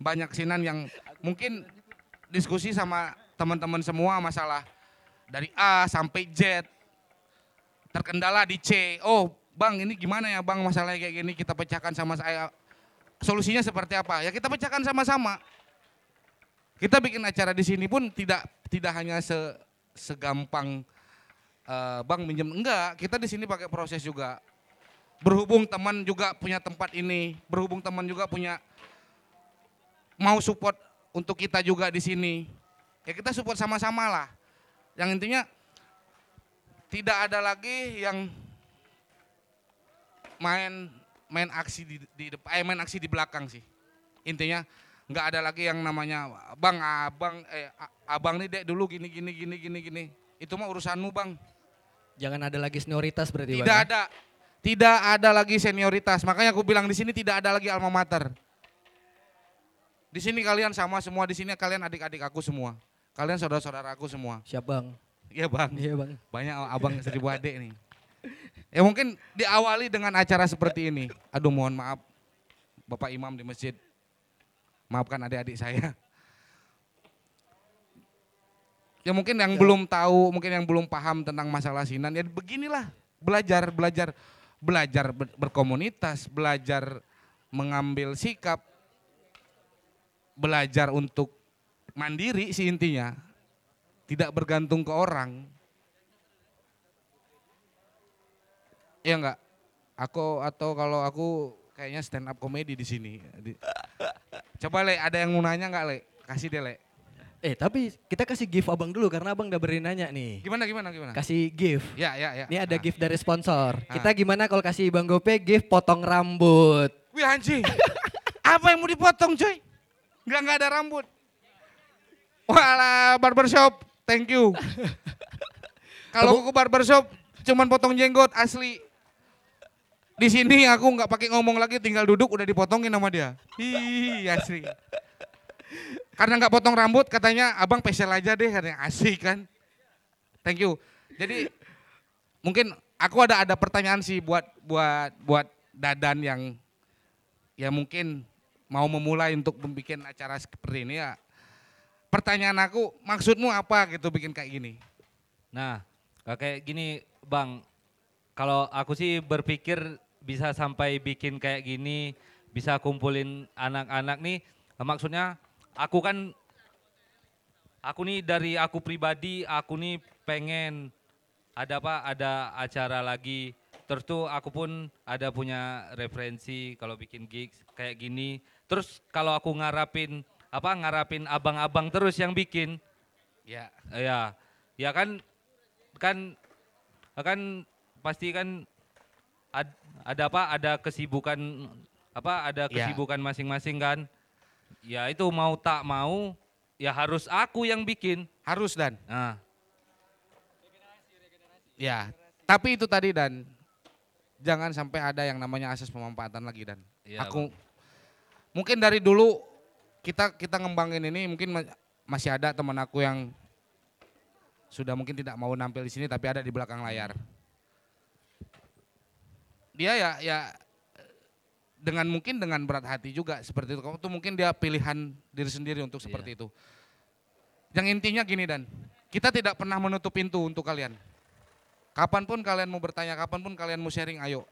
banyak Sinan yang mungkin diskusi sama teman-teman semua masalah dari A sampai Z. Terkendala di C. Oh, Bang, ini gimana ya, Bang, masalahnya kayak gini kita pecahkan sama saya. Solusinya seperti apa? Ya kita pecahkan sama-sama. Kita bikin acara di sini pun tidak tidak hanya se, segampang eh, Bang minjem enggak, kita di sini pakai proses juga. Berhubung teman juga punya tempat ini, berhubung teman juga punya mau support untuk kita juga di sini. Ya kita support sama-sama lah. Yang intinya tidak ada lagi yang main main aksi di, di depan, eh, main aksi di belakang sih. Intinya nggak ada lagi yang namanya bang abang eh abang nih dek dulu gini gini gini gini gini. Itu mah urusanmu bang. Jangan ada lagi senioritas berarti Tidak bang. ya? Tidak ada lagi senioritas. Makanya aku bilang di sini tidak ada lagi alma mater. Di sini kalian sama semua, di sini kalian adik-adik aku semua. Kalian saudara-saudara aku semua. Siap bang. Iya bang, Iya bang. banyak abang seribu adik nih. Ya mungkin diawali dengan acara seperti ini. Aduh mohon maaf, Bapak Imam di masjid. Maafkan adik-adik saya. Ya mungkin yang belum tahu, mungkin yang belum paham tentang masalah sinan, ya beginilah. Belajar, belajar, belajar ber- berkomunitas, belajar mengambil sikap, belajar untuk mandiri sih intinya. Tidak bergantung ke orang. Iya enggak? Aku atau kalau aku kayaknya stand up comedy di sini. Coba Le, ada yang mau nanya enggak Le? Kasih deh Le. Eh tapi kita kasih gift abang dulu karena abang udah beri nanya nih. Gimana gimana gimana? Kasih gift. Ya ya ya. Ini ada Ah. gift dari sponsor. Ah. Kita gimana kalau kasih Bang Gope gift potong rambut? Wih anjing. (laughs) Apa yang mau dipotong coy? Enggak enggak ada rambut. Walah barbershop, thank you. (laughs) Kalau aku ke barbershop cuman potong jenggot asli. Di sini aku nggak pakai ngomong lagi, tinggal duduk udah dipotongin sama dia. Ih asli. Karena nggak potong rambut, katanya abang facial aja deh, katanya asik kan. Thank you. Jadi mungkin aku ada ada pertanyaan sih buat buat buat Dadan yang ya mungkin mau memulai untuk membuat acara seperti ini ya. Pertanyaan aku, maksudmu apa gitu bikin kayak gini? Nah, kayak gini Bang, kalau aku sih berpikir bisa sampai bikin kayak gini, bisa kumpulin anak-anak nih, maksudnya aku kan, aku nih dari aku pribadi, aku nih pengen ada apa, ada acara lagi, terus tuh aku pun ada punya referensi kalau bikin gigs kayak gini, terus kalau aku ngarapin, apa ngarapin abang-abang terus yang bikin, Ya, Ya, ya kan, kan, kan pasti kan ad- ada apa? Ada kesibukan apa? Ada Ya. kesibukan masing-masing kan. Ya itu mau tak mau ya harus aku yang bikin. Harus dan. Nah, Ya. Tapi itu tadi dan jangan sampai ada yang namanya asas pemanfaatan lagi dan. Iya, aku mungkin dari dulu kita kita ngembangin ini mungkin ma- masih ada teman aku yang sudah mungkin tidak mau nampil di sini tapi ada di belakang layar. Dia ya ya dengan mungkin dengan berat hati juga seperti itu. Tuh mungkin dia pilihan diri sendiri untuk seperti itu. Yang intinya gini dan kita tidak pernah menutup pintu untuk kalian. Kapan pun kalian mau bertanya, kapan pun kalian mau sharing, ayo.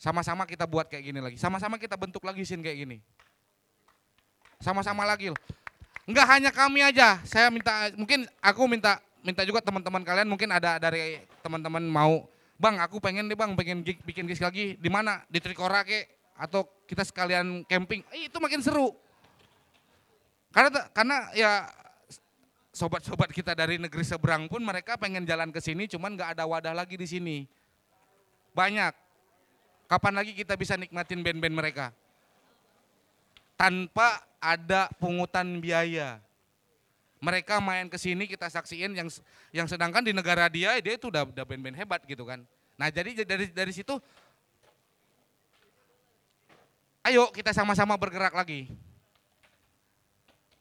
Sama-sama kita buat kayak gini lagi. Sama-sama kita bentuk lagi scene kayak gini. Sama-sama lagi loh. Enggak hanya kami aja. Saya minta, mungkin aku minta minta juga teman-teman kalian mungkin ada dari teman-teman mau, bang aku pengen nih bang, pengen gig, bikin gig lagi. Di mana? Di Trikora kek? Atau kita sekalian camping? Eh, itu makin seru. Karena karena ya sobat-sobat kita dari negeri seberang pun mereka pengen jalan ke sini cuman nggak ada wadah lagi di sini. Banyak. Kapan lagi kita bisa nikmatin band-band mereka? Tanpa ada pungutan biaya. Mereka main ke sini kita saksiin yang yang sedangkan di negara dia dia itu udah udah band-band hebat gitu kan. Nah, jadi dari dari situ ayo kita sama-sama bergerak lagi.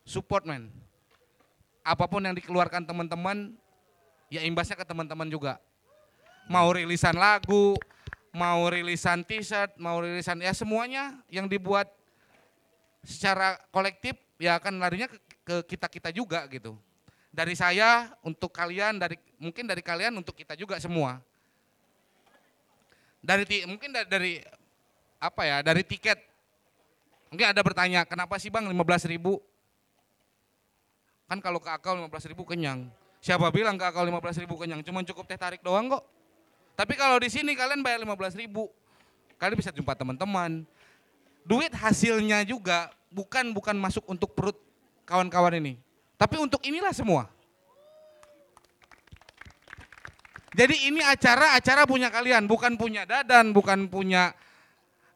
Support man apa pun yang dikeluarkan teman-teman, ya imbasnya ke teman-teman juga. Mau rilisan lagu, mau rilisan t-shirt, mau rilisan ya semuanya yang dibuat secara kolektif ya akan larinya ke, kita-kita juga gitu. Dari saya untuk kalian, dari mungkin dari kalian untuk kita juga semua. Dari mungkin dari apa ya, dari tiket. Mungkin ada bertanya, kenapa sih Bang 15 ribu? Kan kalau ke akal 15 ribu kenyang. Siapa bilang ke akal 15 ribu kenyang? Cuma cukup teh tarik doang kok. Tapi kalau di sini kalian bayar 15 ribu. Kalian bisa jumpa teman-teman. Duit hasilnya juga bukan bukan masuk untuk perut kawan-kawan ini. Tapi untuk inilah semua. Jadi ini acara-acara punya kalian, bukan punya Dadan, bukan punya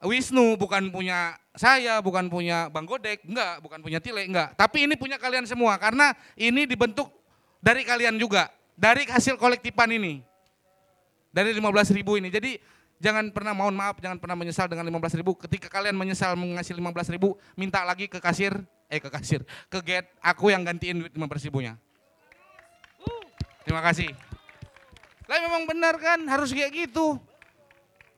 Wisnu, bukan punya saya, bukan punya Bang Godek, enggak, bukan punya Tile, enggak. Tapi ini punya kalian semua karena ini dibentuk dari kalian juga, dari hasil kolektifan ini. Dari 15 ribu ini. Jadi jangan pernah mohon maaf, jangan pernah menyesal dengan 15 ribu. Ketika kalian menyesal mengasih 15 ribu, minta lagi ke kasir, eh ke kasir, ke get, aku yang gantiin duit 15 ribunya. Terima kasih. Lah memang benar kan, harus kayak gitu.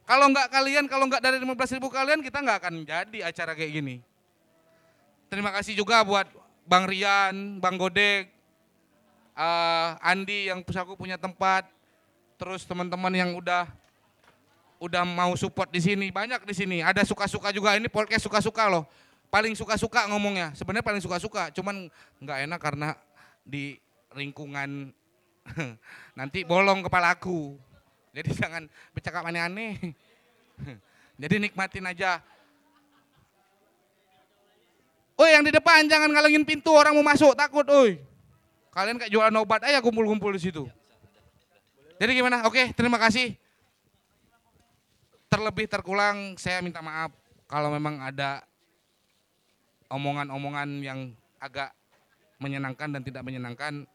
Kalau nggak kalian, kalau nggak dari 15 ribu kalian, kita nggak akan jadi acara kayak gini. Terima kasih juga buat Bang Rian, Bang Godek, eh, Andi yang pusatku punya tempat, terus teman-teman yang udah udah mau support di sini banyak di sini. Ada suka-suka juga ini podcast suka-suka loh. Paling suka-suka ngomongnya. Sebenarnya paling suka-suka, cuman nggak enak karena di lingkungan (laughs) nanti bolong kepalaku. Jadi jangan bercakap aneh-aneh. (laughs) Jadi nikmatin aja. Oi yang di depan jangan ngalangin pintu orang mau masuk takut oi. Kalian kayak jualan obat aja kumpul-kumpul di situ. Jadi gimana? Oke, terima kasih. Terlebih terkulang saya minta maaf kalau memang ada omongan-omongan yang agak menyenangkan dan tidak menyenangkan.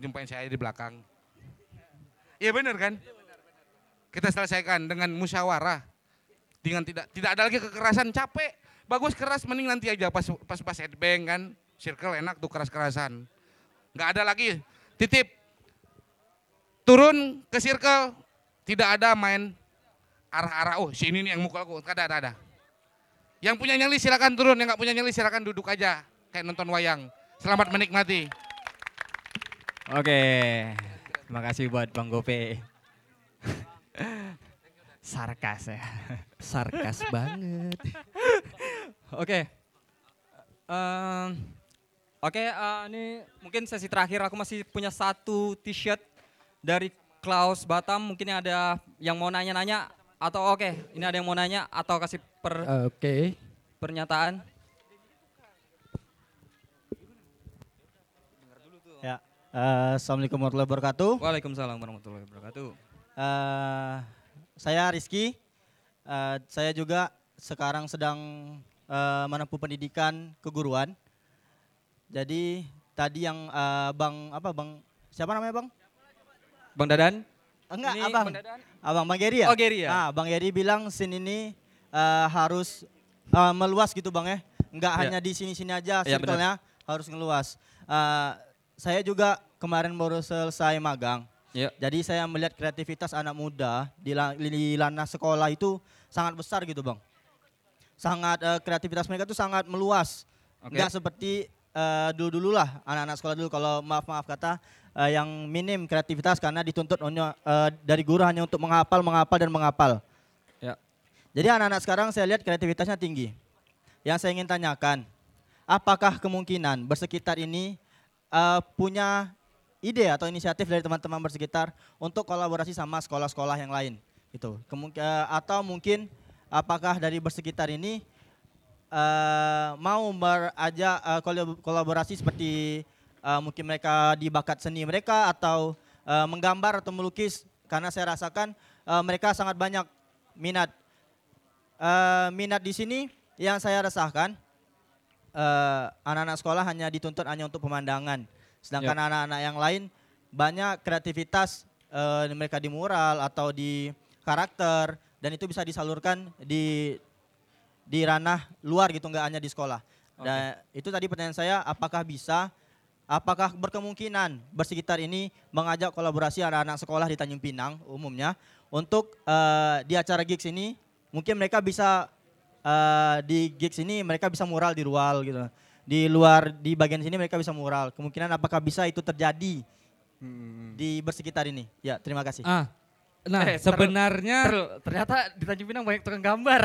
Jumpain saya di belakang. Iya benar kan? Kita selesaikan dengan musyawarah. Dengan tidak tidak ada lagi kekerasan capek. Bagus keras mending nanti aja pas pas pas headbang kan. Circle enak tuh keras-kerasan. Nggak ada lagi. Titip. Turun ke circle. Tidak ada main arah-arah. Oh si ini nih yang mukul aku. Tidak ada, ada. Yang punya nyali silakan turun. Yang nggak punya nyali silakan duduk aja. Kayak nonton wayang. Selamat menikmati. Oke, terima kasih buat Bang Gope. Sarkas ya. Sarkas (laughs) banget. Oke. Oke, eh, ini mungkin sesi terakhir aku masih punya satu t-shirt dari Klaus Batam. Mungkin ada yang mau nanya-nanya atau oke, ini ada yang mau nanya atau kasih per Oke. pernyataan. Ya. eh, Assalamualaikum warahmatullahi wabarakatuh. Waalaikumsalam warahmatullahi wabarakatuh. Eh, saya Rizky. Eh, saya juga sekarang sedang eh, menempuh pendidikan keguruan. Jadi tadi yang eh, Bang apa Bang siapa namanya Bang? Bang Dadan? Enggak, Ini Abang. Bang Dadan? Abang Bang Geri ya? Oh, Geri ya? Nah, Bang Geri bilang scene ini eh, harus eh, meluas gitu Bang ya. Enggak Ya. hanya di sini-sini aja Ya, circle-nya harus ngeluas. Eh, saya juga kemarin baru selesai magang. Ya. Jadi saya melihat kreativitas anak muda di, la- di lana sekolah itu sangat besar gitu Bang. Sangat eh, kreativitas mereka tuh sangat meluas. Oke. Enggak seperti eh, dulu-dulu lah anak-anak sekolah dulu kalau maaf-maaf kata eh, yang minim kreativitas karena dituntut hanya eh, dari guru hanya untuk menghafal, menghafal dan menghafal. Ya. Jadi anak-anak sekarang saya lihat kreativitasnya tinggi. Yang saya ingin tanyakan, apakah kemungkinan bersekitar ini eh, punya ide atau inisiatif dari teman-teman bersekitar untuk kolaborasi sama sekolah-sekolah yang lain? Kemung- eh, atau mungkin apakah dari bersekitar ini eh, mau berajak kolab- kolaborasi seperti eh, mungkin mereka di bakat seni mereka atau eh, menggambar atau melukis? Karena saya rasakan eh, mereka sangat banyak minat. Eh, minat di sini yang saya resahkan anak-anak sekolah hanya dituntut hanya untuk pemandangan sedangkan anak-anak yang lain banyak kreativitas eh, mereka di mural atau di karakter dan itu bisa disalurkan di di ranah luar gitu nggak hanya di sekolah. Dan itu tadi pertanyaan saya apakah bisa apakah berkemungkinan bersekitar ini mengajak kolaborasi anak-anak sekolah di Tanjung Pinang umumnya untuk eh, di acara gigs ini mungkin mereka bisa eh, di gigs ini mereka bisa mural di rual gitu. Di luar di bagian sini mereka bisa mural. Kemungkinan apakah bisa itu terjadi di bersekitar ini? Ya, terima kasih. Ah, nah Eh, sebenarnya Terus, ternyata di Tanjung Pinang banyak tukang gambar.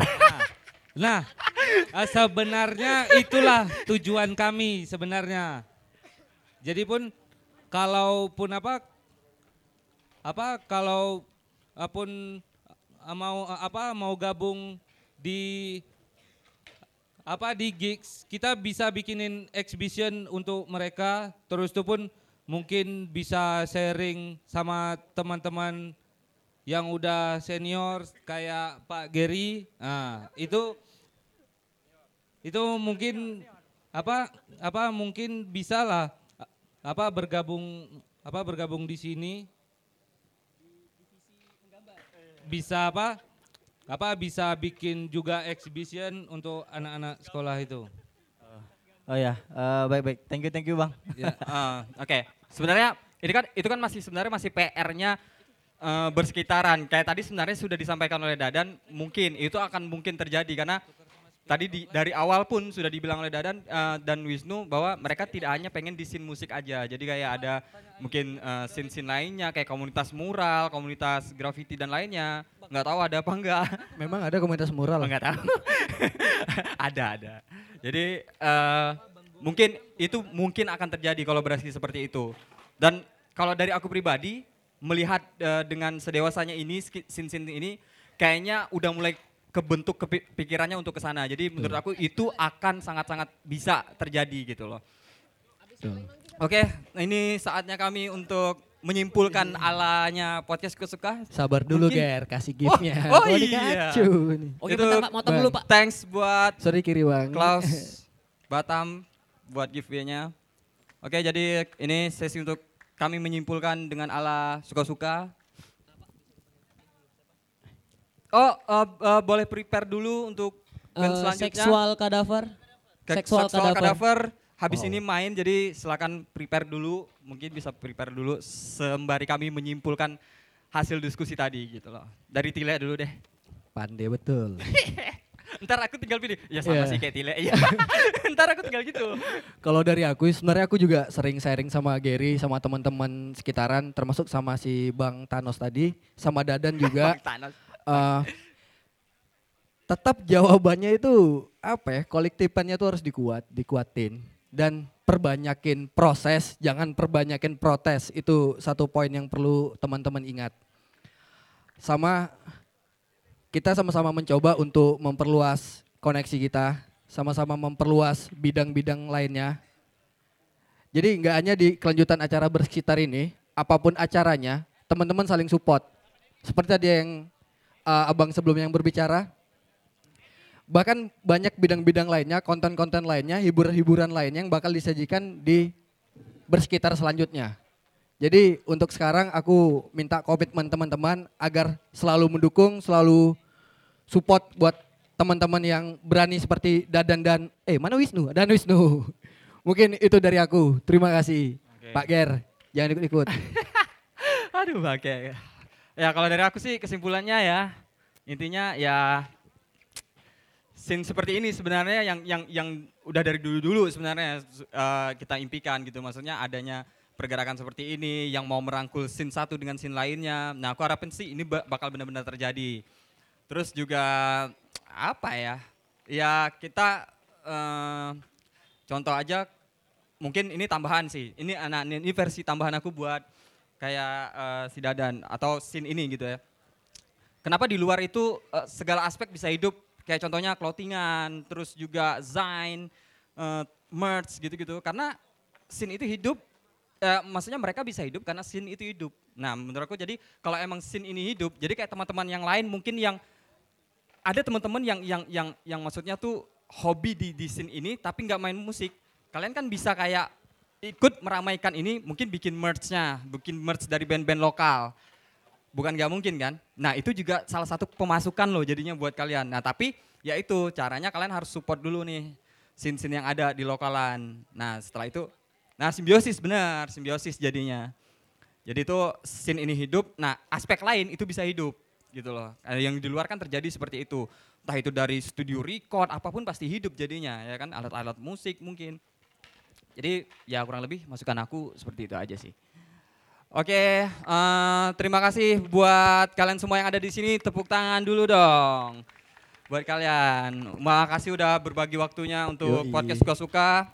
Nah, ah, sebenarnya itulah tujuan kami sebenarnya. Jadi pun kalaupun apa apa kalau ah, pun ah, mau ah, apa mau gabung di apa di gigs kita bisa bikinin exhibition untuk mereka. Terus itu pun mungkin bisa sharing sama teman-teman yang udah senior kayak Pak Gary. Nah, itu itu mungkin apa apa mungkin bisa lah apa bergabung apa bergabung di sini. Bisa apa apa bisa bikin juga exhibition untuk anak-anak sekolah itu. Oh ya, eh, baik-baik. Thank you, thank you, Bang. (laughs) Ya, ah, Oke, sebenarnya ini kan itu kan masih sebenarnya masih PR-nya eh, bersekitaran. Kayak tadi sebenarnya sudah disampaikan oleh Dadan, mungkin itu akan mungkin terjadi karena tadi di, dari awal pun sudah dibilang oleh Dadan eh, dan Wisnu bahwa mereka tidak hanya pengen di scene musik aja. Jadi kayak ada mungkin eh, scene-scene lainnya kayak komunitas mural, komunitas graffiti dan lainnya. Nggak tahu ada apa enggak. (laughs) Memang ada komunitas mural. Oh, nggak tahu. (laughs) ada ada. Jadi eh, mungkin itu mungkin akan terjadi kolaborasi seperti itu. Dan kalau dari aku pribadi melihat eh, dengan sedewasanya ini sin-sin ini kayaknya udah mulai kebentuk kepi- pikirannya untuk ke sana. Jadi menurut aku itu akan sangat-sangat bisa terjadi gitu loh. Oke, ini saatnya kami untuk menyimpulkan alanya podcast kesuka. Sabar dulu, Mungkin- Ger, kasih giftnya. Oh, Gua iya. dikacu nih. Oke, Itu bentar Pak, motong dulu Pak. Thanks buat Sorry kiri bang. Klaus (laughs) Batam buat giveaway-nya. Oke, jadi ini sesi untuk kami menyimpulkan dengan ala suka-suka. Oh, eh, eh, boleh prepare dulu untuk band Eh, selanjutnya. seksual kadaver. Seksual kadaver. Habis ini main, jadi silakan prepare dulu. Mungkin bisa prepare dulu sembari kami menyimpulkan hasil diskusi tadi gitu loh. Dari Tile dulu deh. Pandai betul. (laughs) Ntar aku tinggal pilih. Ya sama Iya. sih kayak Tile. Iya. (laughs) Ntar aku tinggal gitu. Kalau dari aku sebenarnya aku juga sering sharing sama Gary sama teman-teman sekitaran termasuk sama si Bang Thanos tadi sama Dadan juga. (laughs) Bang Thanos. Eh, tetap jawabannya itu apa ya? Kolektifannya tuh harus dikuat dikuatin dan perbanyakin proses. Jangan perbanyakin protes. Itu satu poin yang perlu teman-teman ingat. Sama kita sama-sama mencoba untuk memperluas koneksi kita. Sama-sama memperluas bidang-bidang lainnya. Jadi nggak hanya di kelanjutan acara bersekitar ini apa pun acaranya teman-teman saling support. Seperti tadi yang uh, abang sebelumnya yang berbicara. Bahkan banyak bidang-bidang lainnya, konten-konten lainnya, hiburan-hiburan lainnya yang bakal disajikan di bersekitar selanjutnya. Jadi untuk sekarang aku minta komitmen teman-teman agar selalu mendukung, selalu support buat teman-teman yang berani seperti Dadan dan eh mana Wisnu? Dan Wisnu. (laughs) Mungkin itu dari aku. Terima kasih. Oke. Pak Ger, jangan ikut-ikut. (laughs) Aduh pakai. Ya kalau dari aku sih kesimpulannya ya intinya ya scene seperti ini sebenarnya yang yang yang udah dari dulu-dulu sebenarnya eh, kita impikan gitu maksudnya adanya pergerakan seperti ini yang mau merangkul scene satu dengan scene lainnya. Nah, aku harapin sih ini ba- bakal benar-benar terjadi. Terus juga apa ya? Ya kita eh, contoh aja mungkin ini tambahan sih. Ini anak ini versi tambahan aku buat kayak eh, si Dadan atau scene ini gitu ya. Kenapa di luar itu eh, segala aspek bisa hidup kayak contohnya clothingan, terus juga zain, eh, merch gitu-gitu. Karena scene itu hidup eh, maksudnya mereka bisa hidup karena scene itu hidup. Nah, menurut aku jadi kalau emang scene ini hidup, jadi kayak teman-teman yang lain mungkin yang ada teman-teman yang yang yang yang maksudnya tuh hobi di di scene ini tapi nggak main musik. Kalian kan bisa kayak ikut meramaikan ini, mungkin bikin merch-nya, bikin merch dari band-band lokal. Bukan nggak mungkin kan? Nah itu juga salah satu pemasukan loh jadinya buat kalian. Nah tapi ya itu caranya kalian harus support dulu nih scene-scene yang ada di lokalan. Nah setelah itu, nah simbiosis benar, simbiosis jadinya. Jadi itu scene ini hidup, nah aspek lain itu bisa hidup gitu loh. Eh, Yang di luar kan terjadi seperti itu. Entah itu dari studio record, apa pun pasti hidup jadinya ya kan, alat-alat musik mungkin. Jadi ya kurang lebih masukan aku seperti itu aja sih. Oke, eh, terima kasih buat kalian semua yang ada di sini. Tepuk tangan dulu dong. Buat kalian. Makasih udah berbagi waktunya untuk Yoi. podcast suka-suka.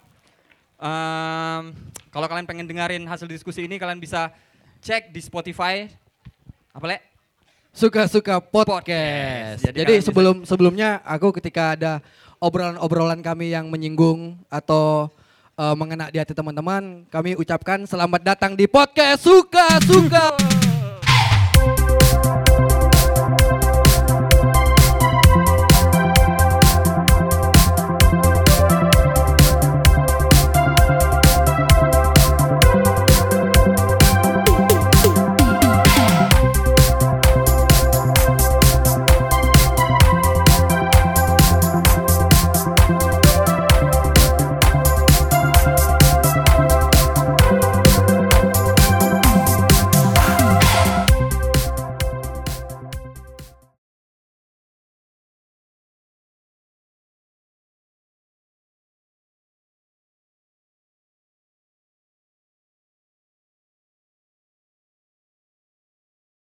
Em, kalau kalian pengen dengerin hasil diskusi ini, kalian bisa cek di Spotify. Apa, Le? Suka-suka podcast. Podcast. Jadi Jadi, kalian bisa- sebelum sebelumnya aku ketika ada obrolan-obrolan kami yang menyinggung atau eh, mengena di hati teman-teman, kami ucapkan selamat datang di podcast Suka-suka.